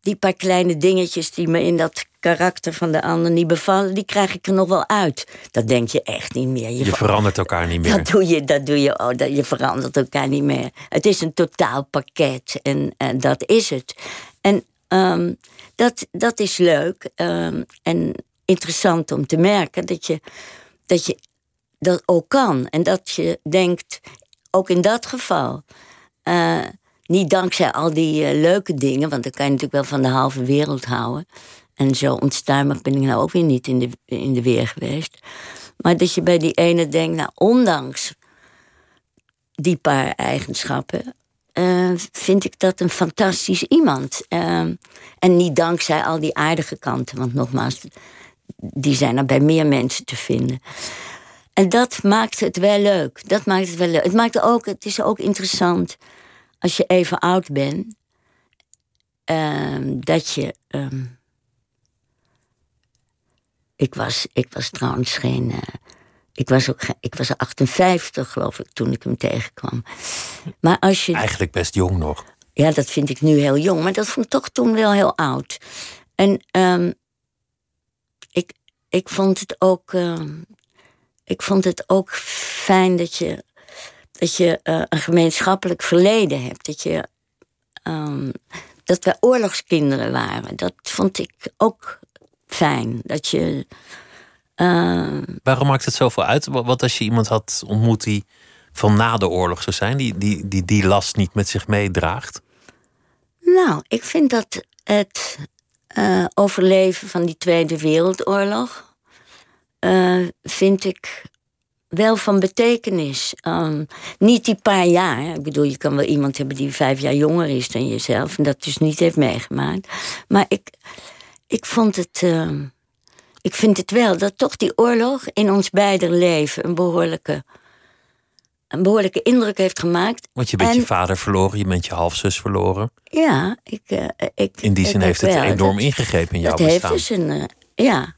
die paar kleine dingetjes die me in dat karakter van de ander niet bevallen, die krijg ik er nog wel uit. Dat denk je echt niet meer. Je, verandert elkaar niet meer. Dat doe je, dat doe je, oh, dat, je verandert elkaar niet meer. Het is een totaalpakket en, en dat is het. En ehm, dat, dat is leuk um, en interessant om te merken dat je, dat je dat ook kan. En dat je denkt, ook in dat geval. Uh, niet dankzij al die uh, leuke dingen, want dan kan je natuurlijk wel van de halve wereld houden. En zo onstuimig ben ik nou ook weer niet in de, in de weer geweest. Maar dat je bij die ene denkt, nou, ondanks die paar eigenschappen, uh, vind ik dat een fantastisch iemand. Uh, en niet dankzij al die aardige kanten, want nogmaals, die zijn er bij meer mensen te vinden. En dat maakt het wel leuk. Dat maakt het wel leuk. Het, maakt ook, het is ook interessant als je even oud bent, uh, dat je. Um, ik, was, ik was trouwens geen. Uh, ik was, ook, ik was 58, geloof ik, toen ik hem tegenkwam. Maar als je. Eigenlijk best jong nog. Ja, dat vind ik nu heel jong, maar dat vond ik toch toen wel heel oud. En um, ik, ik vond het ook. Uh, ik vond het ook fijn dat je dat je uh, een gemeenschappelijk verleden hebt. Dat, je, um, dat we oorlogskinderen waren. Dat vond ik ook fijn. Dat je. Uh, Waarom maakt het zoveel uit? Wat als je iemand had ontmoet die van na de oorlog zou zijn, die die, die, die last niet met zich meedraagt? Nou, ik vind dat het uh, overleven van die Tweede Wereldoorlog. Uh, vind ik wel van betekenis. Um, niet die paar jaar. Ik bedoel, je kan wel iemand hebben die vijf jaar jonger is dan jezelf. En dat dus niet heeft meegemaakt. Maar ik, ik vond het. Uh, ik vind het wel dat toch die oorlog in ons beider leven een behoorlijke. Een behoorlijke indruk heeft gemaakt. Want je bent je vader verloren, je bent je halfzus verloren. Ja, ik. Uh, ik in die zin heeft het enorm ingegrepen in jouw dat bestaan. Heeft dus een, uh, ja.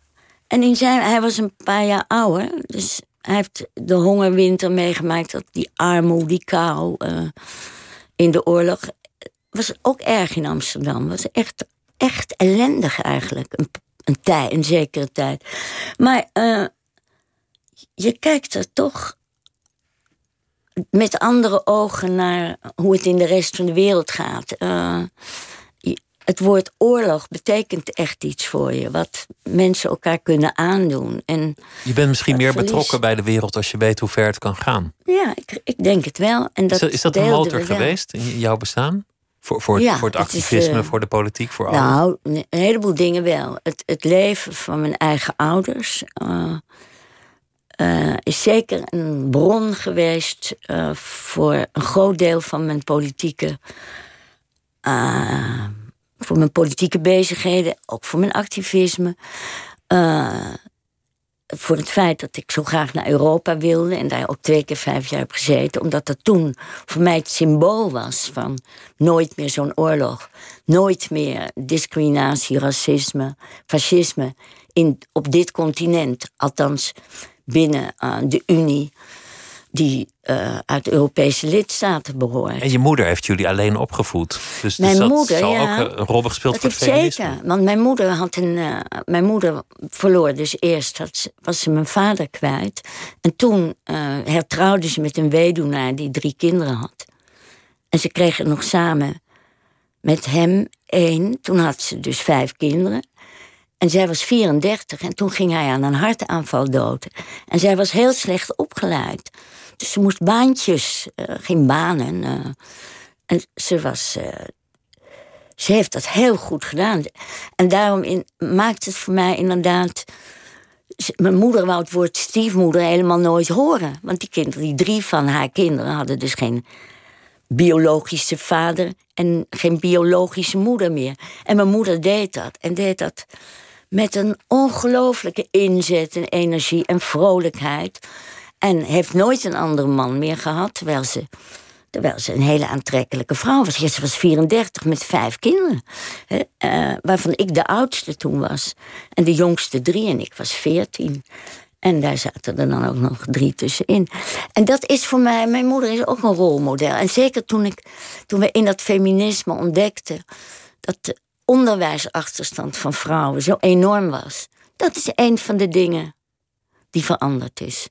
En in zijn, hij was een paar jaar ouder. Dus hij heeft de hongerwinter meegemaakt, dat die armoede, die kou uh, in de oorlog. Was ook erg in Amsterdam. Was echt, echt ellendig eigenlijk. Een, een, tijd, een zekere tijd. Maar uh, je kijkt er toch met andere ogen naar hoe het in de rest van de wereld gaat. Uh, het woord oorlog betekent echt iets voor je. Wat mensen elkaar kunnen aandoen. En je bent misschien meer betrokken bij de wereld als je weet hoe ver het kan gaan. Ja, ik, ik denk het wel. En dat is dat, is dat een motor geweest in jouw bestaan? Voor, voor, ja, voor het activisme, het is, uh, voor de politiek, voor alles? Nou, een heleboel dingen wel. Het, het leven van mijn eigen ouders uh, uh, is zeker een bron geweest voor een groot deel van mijn politieke voor mijn politieke bezigheden, ook voor mijn activisme. Voor het feit dat ik zo graag naar Europa wilde en daar ook twee keer vijf jaar heb gezeten, omdat dat toen voor mij het symbool was van nooit meer zo'n oorlog, nooit meer discriminatie, racisme, fascisme in, op dit continent, althans binnen uh, de Unie, die uh, uit Europese lidstaten behoort. En je moeder heeft jullie alleen opgevoed. Dus, mijn dus dat moeder, zal ja, ook een rol gespeeld dat voor het heeft zeker. Want mijn moeder had een. Uh, mijn moeder verloor dus eerst, had, was ze mijn vader kwijt. En toen uh, hertrouwde ze met een weduwnaar die drie kinderen had. En ze kregen nog samen met hem één. Toen had ze dus vijf kinderen. En zij was 34 en toen ging hij aan een hartaanval dood. En zij was heel slecht opgeleid. Dus ze moest baantjes, uh, geen banen. Uh, en ze was. Uh, ze heeft dat heel goed gedaan. En daarom in, maakt het voor mij inderdaad. Mijn moeder wou het woord stiefmoeder helemaal nooit horen. Want die kinderen, die drie van haar kinderen, hadden dus geen biologische vader en geen biologische moeder meer. En mijn moeder deed dat. En deed dat met een ongelooflijke inzet en energie en vrolijkheid. En heeft nooit een andere man meer gehad, terwijl ze, terwijl ze een hele aantrekkelijke vrouw was. Ze was 34 met vijf kinderen, hè, uh, waarvan ik de oudste toen was. En de jongste drie en ik was 14. En daar zaten er dan ook nog drie tussenin. En dat is voor mij, mijn moeder is ook een rolmodel. En zeker toen, ik, toen we in dat feminisme ontdekten dat de onderwijsachterstand van vrouwen zo enorm was. Dat is een van de dingen die veranderd is.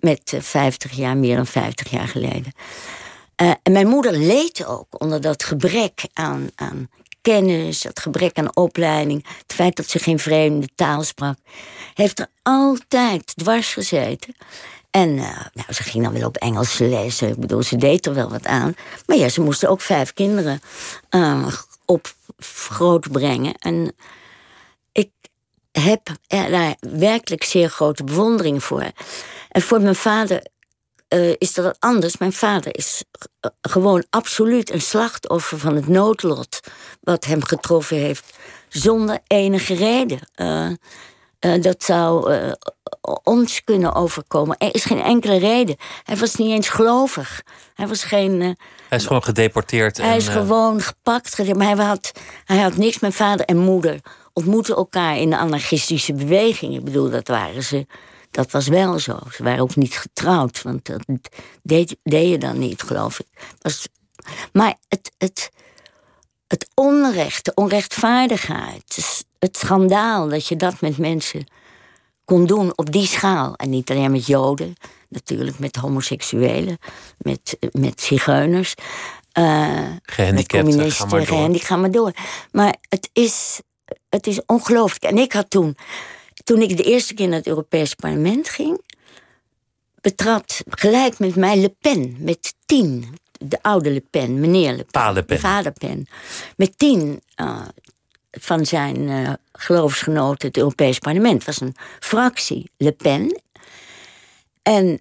Met uh, 50 jaar, meer dan 50 jaar geleden. Uh, en mijn moeder leed ook onder dat gebrek aan, aan kennis, dat gebrek aan opleiding, het feit dat ze geen vreemde taal sprak, heeft er altijd dwars gezeten. En uh, nou, ze ging dan wel op Engelse lessen. Ik bedoel, ze deed er wel wat aan. Maar ja, ze moesten ook vijf kinderen uh, op groot brengen. En heb er daar werkelijk zeer grote bewondering voor. En voor mijn vader uh, is dat anders. Mijn vader is uh, gewoon absoluut een slachtoffer van het noodlot wat hem getroffen heeft, zonder enige reden. Uh, dat zou ons kunnen overkomen. Er is geen enkele reden. Hij was niet eens gelovig. Hij was geen. hij is gewoon gedeporteerd. Hij en, is gewoon gepakt. Maar hij had, hij had niks. Mijn vader en moeder ontmoetten elkaar in de anarchistische beweging. Ik bedoel, dat waren ze dat was wel zo. Ze waren ook niet getrouwd, want dat deed, deed je dan niet, geloof ik. Was, maar het, het, het onrecht, de onrechtvaardigheid, het schandaal dat je dat met mensen kon doen op die schaal. En niet alleen met Joden, natuurlijk met homoseksuelen, met, met zigeuners. Uh, met communisten, ga maar door. Maar het is, het is ongelooflijk. En ik had toen toen ik de eerste keer naar het Europees Parlement ging, betrad gelijk met mij Le Pen, met tien. De oude Le Pen, meneer Le Pen. Le Pen. Vader Pen. Met tien uh, van zijn uh, geloofsgenoten het Europees Parlement. Het was een fractie Le Pen. En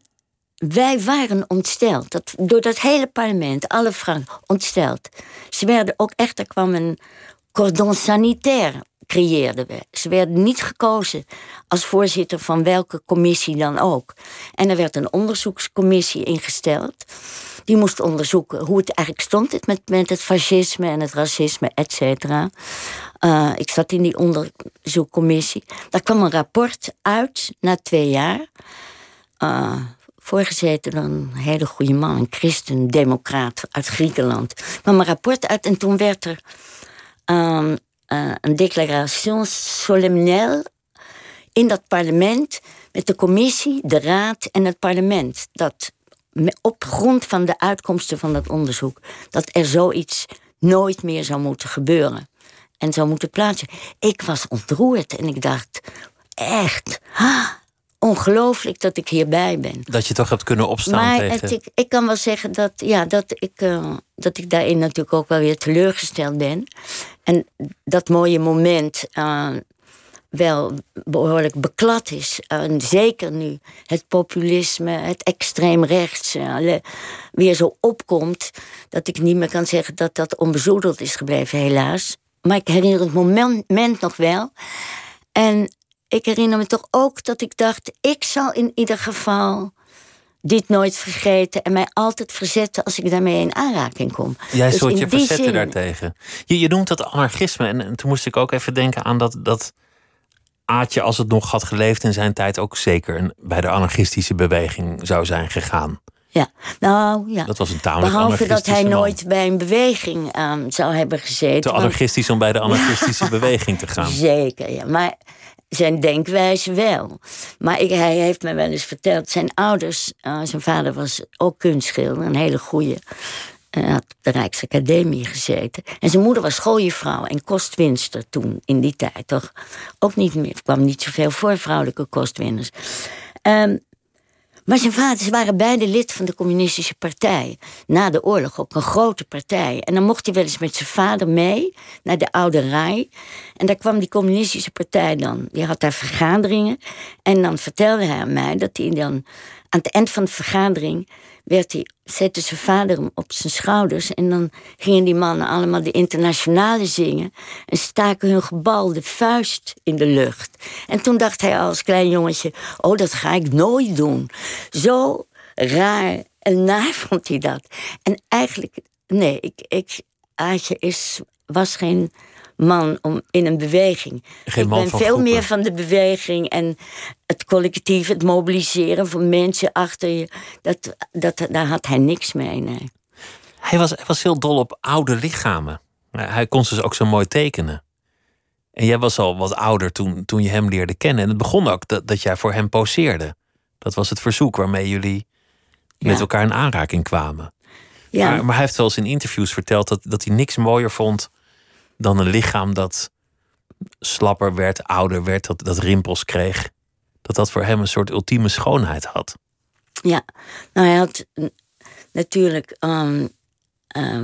wij waren ontsteld. Dat, door dat hele parlement, alle vrouwen, ontsteld. Ze werden ook echt, er kwam een cordon sanitaire creëerden we. Ze werden niet gekozen als voorzitter van welke commissie dan ook. En er werd een onderzoekscommissie ingesteld. Die moest onderzoeken hoe het eigenlijk stond met, met het fascisme en het racisme, et cetera. Uh, ik zat in die onderzoekcommissie. Daar kwam een rapport uit na twee jaar. Uh, voorgezeten door een hele goede man, een christen-democraat uit Griekenland. Er kwam een rapport uit en toen werd er uh, een declaration solennel in dat parlement met de commissie, de raad en het parlement. Dat op grond van de uitkomsten van dat onderzoek, dat er zoiets nooit meer zou moeten gebeuren en zou moeten plaatsen. Ik was ontroerd en ik dacht, echt, ah, ongelooflijk dat ik hierbij ben. Dat je toch hebt kunnen opstaan maar tegen... het, ik, ik kan wel zeggen dat, ja, dat, ik, uh, dat ik daarin natuurlijk ook wel weer teleurgesteld ben. En dat mooie moment uh, wel behoorlijk beklad is. En zeker nu het populisme, het extreem rechts uh, weer zo opkomt... dat ik niet meer kan zeggen dat dat onbezoedeld is gebleven, helaas. Maar ik herinner het moment nog wel. En ik herinner me toch ook dat ik dacht... ik zal in ieder geval dit nooit vergeten... en mij altijd verzetten als ik daarmee in aanraking kom. Jij dus soort je verzetten zin, daartegen. Je, je noemt dat anarchisme. En, en, toen moest ik ook even denken aan dat, dat Aatje, als het nog had geleefd in zijn tijd, ook zeker bij de anarchistische beweging zou zijn gegaan. Ja, nou ja. Dat was een tamelijk Behalve dat hij man. nooit bij een beweging ehm, zou hebben gezeten. Te want- anarchistisch om bij de anarchistische beweging te gaan. Zeker, ja. Maar zijn denkwijze wel. Maar ik, hij heeft me wel eens verteld, zijn ouders, eh, zijn vader was ook kunstschilder, een hele goeie. Hij had op de Rijksacademie gezeten. En zijn moeder was schooievrouw en kostwinster toen, in die tijd toch. Ook niet meer, er kwam niet zoveel voor vrouwelijke kostwinners. Ehm, maar zijn vader, ze waren beide lid van de Communistische Partij. Na de oorlog ook een grote partij. En dan mocht hij wel eens met zijn vader mee naar de Oude Rij. En daar kwam die Communistische Partij dan. Die had daar vergaderingen. En dan vertelde hij aan mij dat hij dan aan het eind van de vergadering werd hij, zette zijn vader hem op zijn schouders. En dan gingen die mannen allemaal de internationale zingen. En staken hun gebalde vuist in de lucht. En toen dacht hij als klein jongetje: Oh, dat ga ik nooit doen. Zo raar en naar vond hij dat. En eigenlijk, nee, ik, ik, Aatje is, was geen man om in een beweging. Geen ik ben veel groepen. meer van de beweging en het collectief, het mobiliseren van mensen achter je. Dat, dat, daar had hij niks mee. Nee. Hij was, hij was heel dol op oude lichamen. Hij kon ze dus ook zo mooi tekenen. En jij was al wat ouder toen, toen je hem leerde kennen. En het begon ook dat, dat jij voor hem poseerde. Dat was het verzoek waarmee jullie met elkaar in aanraking kwamen. Ja, Maar, maar hij heeft wel eens in interviews verteld dat, dat hij niks mooier vond dan een lichaam dat slapper werd, ouder werd, dat, dat rimpels kreeg. Dat dat voor hem een soort ultieme schoonheid had. ja. Nou, hij had natuurlijk ehm, eh,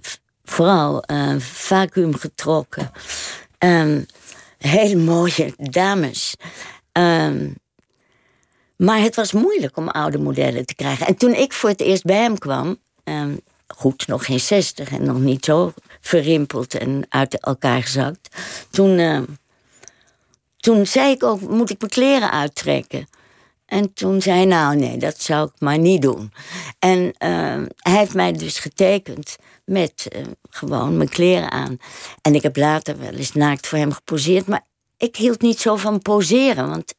v- vooral eh, vacuüm getrokken. Ehm, hele mooie dames. Ehm, maar het was moeilijk om oude modellen te krijgen. En toen ik voor het eerst bij hem kwam, ehm, goed, nog geen zestig en nog niet zo verrimpeld en uit elkaar gezakt. Toen, ehm, toen zei ik ook, moet ik mijn kleren uittrekken? En toen zei hij, nou nee, dat zou ik maar niet doen. En ehm, hij heeft mij dus getekend met eh, gewoon mijn kleren aan. En ik heb later wel eens naakt voor hem geposeerd. Maar ik hield niet zo van poseren, want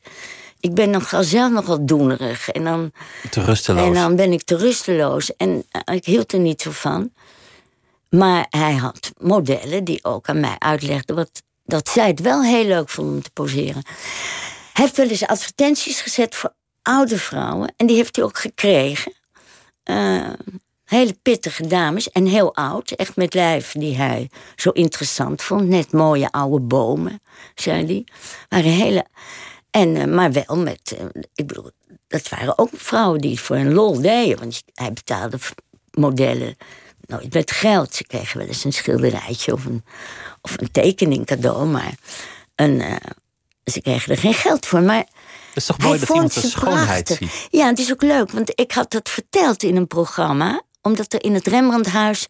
ik ben nogal zelf nogal doenerig. En dan, Te rusteloos. en dan ben ik te rusteloos. En eh, ik hield er niet zo van. Maar hij had modellen die ook aan mij uitlegden wat, dat zij het wel heel leuk vonden om te poseren. Hij heeft wel eens advertenties gezet voor oude vrouwen. En die heeft hij ook gekregen. Eh, hele pittige dames en heel oud. Echt met lijf die hij zo interessant vond. Net mooie oude bomen, zei hij. Waren hele... En, eh, maar wel met... eh, ik bedoel, dat waren ook vrouwen die het voor een lol deden. Want hij betaalde modellen nooit met geld. Ze kregen wel eens een schilderijtje of een, of een tekening cadeau. Maar een, eh, ze kregen er geen geld voor. Maar Het is toch mooi hij dat iemand de schoonheid prachtig. ziet. Ja, het is ook leuk, want ik had dat verteld in een programma. Omdat er in het Rembrandthuis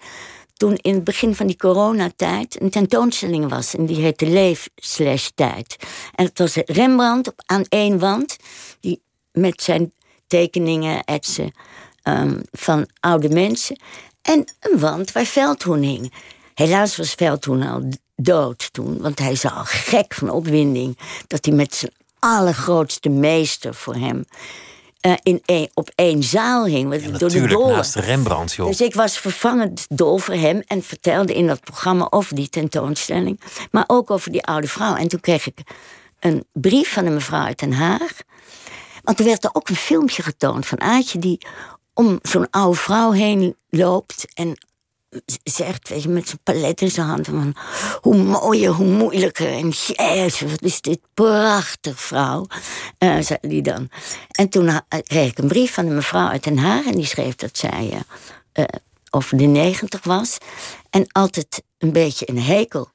toen in het begin van die coronatijd een tentoonstelling was. En die heette Leef slash Tijd. En het was Rembrandt op, aan één wand. Die met zijn tekeningen, etsen ehm, van oude mensen. En een wand waar Veldhoen hing. Helaas was Veldhoen al dood toen. Want hij is al gek van opwinding. Dat hij met zijn allergrootste meester voor hem... eh, in één, op één zaal hing. Door de naast Rembrandt, joh. Dus ik was vervangend dol voor hem en vertelde in dat programma over die tentoonstelling, maar ook over die oude vrouw. En toen kreeg ik een brief van een mevrouw uit Den Haag. Want er werd er ook een filmpje getoond van Aatje die om zo'n oude vrouw heen loopt en zegt, weet je, met zijn palet in zijn hand, van, hoe mooier, hoe moeilijker. En jezus, wat is dit prachtig, vrouw, eh, zei die dan. En toen ha- kreeg ik een brief van een mevrouw uit Den Haag... en die schreef dat zij eh, eh, over de negentig was... en altijd een beetje een hekel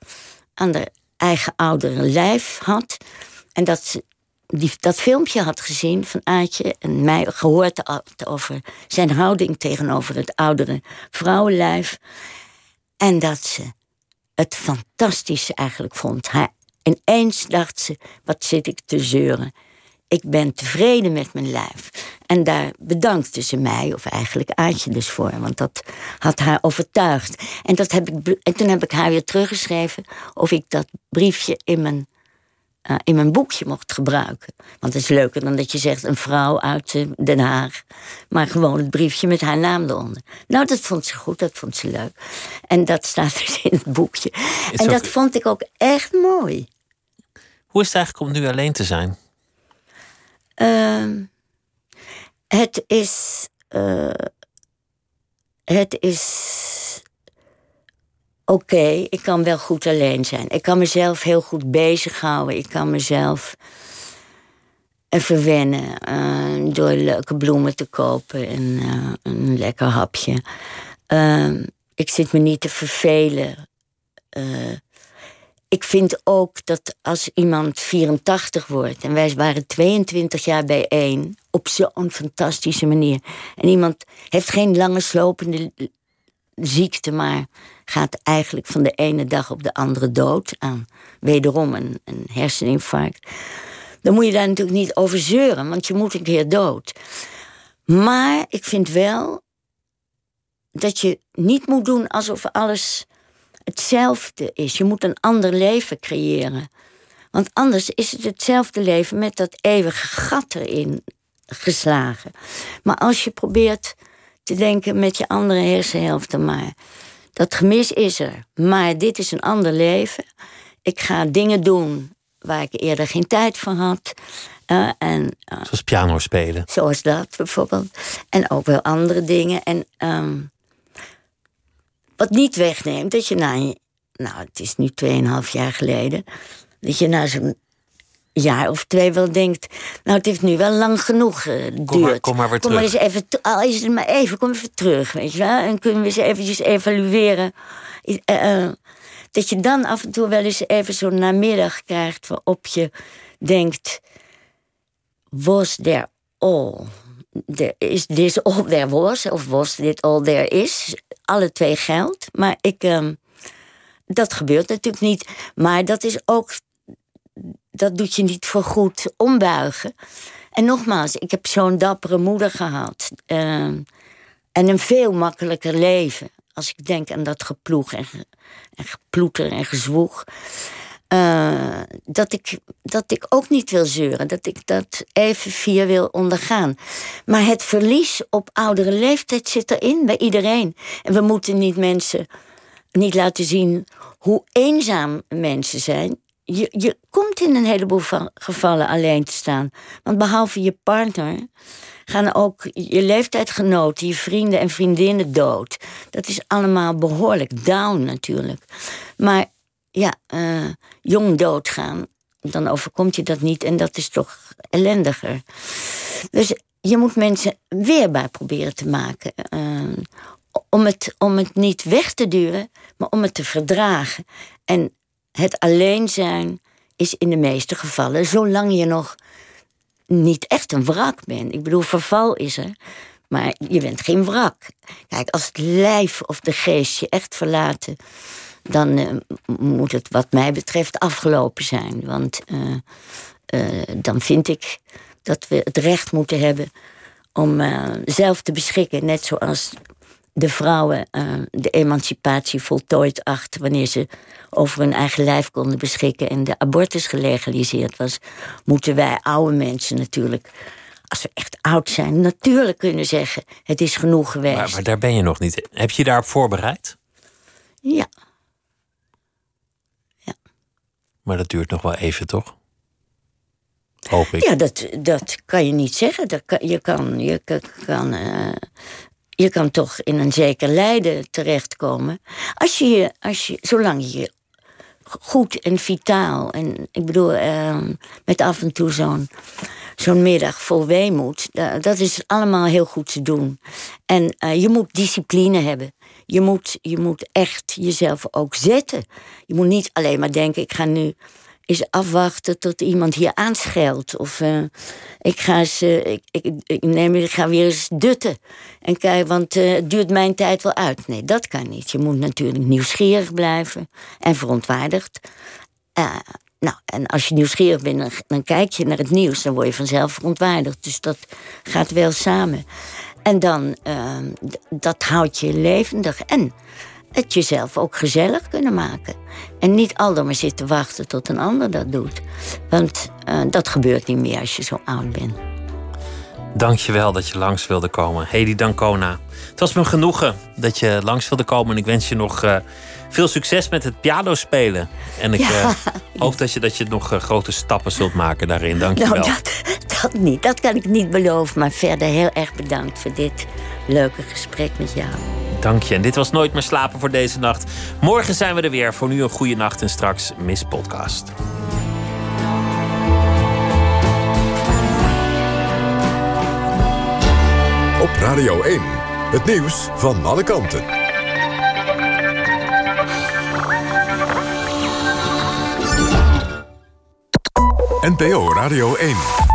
aan de eigen oudere lijf had... en dat ze die, dat filmpje had gezien van Aatje en mij gehoord over zijn houding tegenover het oudere vrouwenlijf. En dat ze het fantastisch eigenlijk vond. Hij, ineens dacht ze, wat zit ik te zeuren. Ik ben tevreden met mijn lijf. En daar bedankte ze mij, of eigenlijk Aatje dus voor. Want dat had haar overtuigd. En, dat heb ik, en toen heb ik haar weer teruggeschreven... of ik dat briefje in mijn eh, in mijn boekje mocht gebruiken. Want het is leuker dan dat je zegt een vrouw uit eh, Den Haag. Maar gewoon het briefje met haar naam eronder. Nou, dat vond ze goed, dat vond ze leuk. En dat staat dus in het boekje. en dat vond ik ook echt mooi. Hoe is het eigenlijk om nu alleen te zijn? Ehm, het is. Uh, het is. Oké, ik kan wel goed alleen zijn. Ik kan mezelf heel goed bezighouden. Ik kan mezelf verwennen uh, door leuke bloemen te kopen en uh, een lekker hapje. Ehm, ik zit me niet te vervelen ik vind ook dat als iemand 84 wordt en wij waren 22 jaar bijeen op zo'n fantastische manier. En iemand heeft geen lange slopende ziekte, maar gaat eigenlijk van de ene dag op de andere dood aan wederom een, een herseninfarct. Dan moet je daar natuurlijk niet over zeuren, want je moet een keer dood. Maar ik vind wel dat je niet moet doen alsof alles hetzelfde is. Je moet een ander leven creëren. Want anders is het hetzelfde leven met dat eeuwige gat erin geslagen. Maar als je probeert te denken met je andere hersenhelft maar. Dat gemis is er, maar dit is een ander leven. Ik ga dingen doen waar ik eerder geen tijd voor had. Uh, en, uh, zoals piano spelen. Zoals dat bijvoorbeeld. En ook wel andere dingen. En um, wat niet wegneemt dat je na nou het is nu 2,5 jaar geleden, dat je na zo'n jaar of twee wel denkt, nou het heeft nu wel lang genoeg geduurd. Kom maar, kom maar weer kom terug. Maar eens even, al is het maar even, kom even terug, weet je wel. En kunnen we eens eventjes evalueren. Uh, dat je dan af en toe wel eens even zo'n namiddag krijgt waarop je denkt, was there all? is this all there was? Of was dit all there is? Alle twee geldt. Maar ik, um, dat gebeurt natuurlijk niet. Maar dat is ook, dat doet je niet voor goed ombuigen. En nogmaals, ik heb zo'n dappere moeder gehad. Um, en een veel makkelijker leven. Als ik denk aan dat geploeg en, en geploeter en gezwoeg. Uh, dat, ik, dat ik ook niet wil zeuren. Dat ik dat even via wil ondergaan. Maar het verlies op oudere leeftijd zit erin bij iedereen. En we moeten niet mensen niet laten zien hoe eenzaam mensen zijn. Je, je komt in een heleboel gevallen alleen te staan. Want behalve je partner gaan ook je leeftijdgenoten, je vrienden en vriendinnen dood. Dat is allemaal behoorlijk down natuurlijk. Maar ja, uh, jong doodgaan, dan overkomt je dat niet en dat is toch ellendiger. Dus je moet mensen weerbaar proberen te maken. Uh, om, het, om het niet weg te duwen, maar om het te verdragen. En het alleen zijn is in de meeste gevallen, zolang je nog niet echt een wrak bent. Ik bedoel, verval is er, maar je bent geen wrak. Kijk, als het lijf of de geest je echt verlaten dan uh, moet het wat mij betreft afgelopen zijn. Want uh, uh, dan vind ik dat we het recht moeten hebben om zelf te beschikken. Net zoals de vrouwen de emancipatie voltooid achten wanneer ze over hun eigen lijf konden beschikken en de abortus gelegaliseerd was, moeten wij oude mensen natuurlijk als we echt oud zijn, natuurlijk kunnen zeggen: het is genoeg geweest. Maar, maar daar ben je nog niet. Heb je je daarop voorbereid? Ja. Maar dat duurt nog wel even, toch? Hoop ik. Ja, dat, dat kan je niet zeggen. Dat kan, je, kan, je, kan, uh, je kan toch in een zeker lijden terechtkomen. Als je, als je, zolang je je goed en vitaal... en ik bedoel, uh, met af en toe zo'n zo'n middag vol weemoed... dat is allemaal heel goed te doen. En uh, je moet discipline hebben. Je moet, je moet echt jezelf ook zetten. Je moet niet alleen maar denken: ik ga nu eens afwachten tot iemand hier aanschelt. Of uh, ik, ga uh, ik, ik, ik, neem, ik ga weer eens dutten. En kijk, want uh, het duurt mijn tijd wel uit. Nee, dat kan niet. Je moet natuurlijk nieuwsgierig blijven en verontwaardigd. nou, en als je nieuwsgierig bent, dan, dan, kijk je naar het nieuws, dan word je vanzelf verontwaardigd. Dus dat gaat wel samen. En dan, dat houdt je levendig. En het jezelf ook gezellig kunnen maken. En niet al maar zitten wachten tot een ander dat doet. Want uh, dat gebeurt niet meer als je zo oud bent. Dank je wel dat je langs wilde komen. Hedy Dancona. Het was me genoegen dat je langs wilde komen. En ik wens je nog uh, veel succes met het piano spelen. En ik ja. uh, hoop dat je, dat je nog uh, grote stappen zult maken daarin. Dank je nou, wel. Dat, dat niet. Dat kan ik niet beloven. Maar verder heel erg bedankt voor dit leuke gesprek met jou. Dank je. En dit was Nooit meer slapen voor deze nacht. Morgen zijn we er weer. Voor nu een goede nacht en straks Miss Podcast. Radio 1. Het nieuws van alle kanten. NPO Radio 1.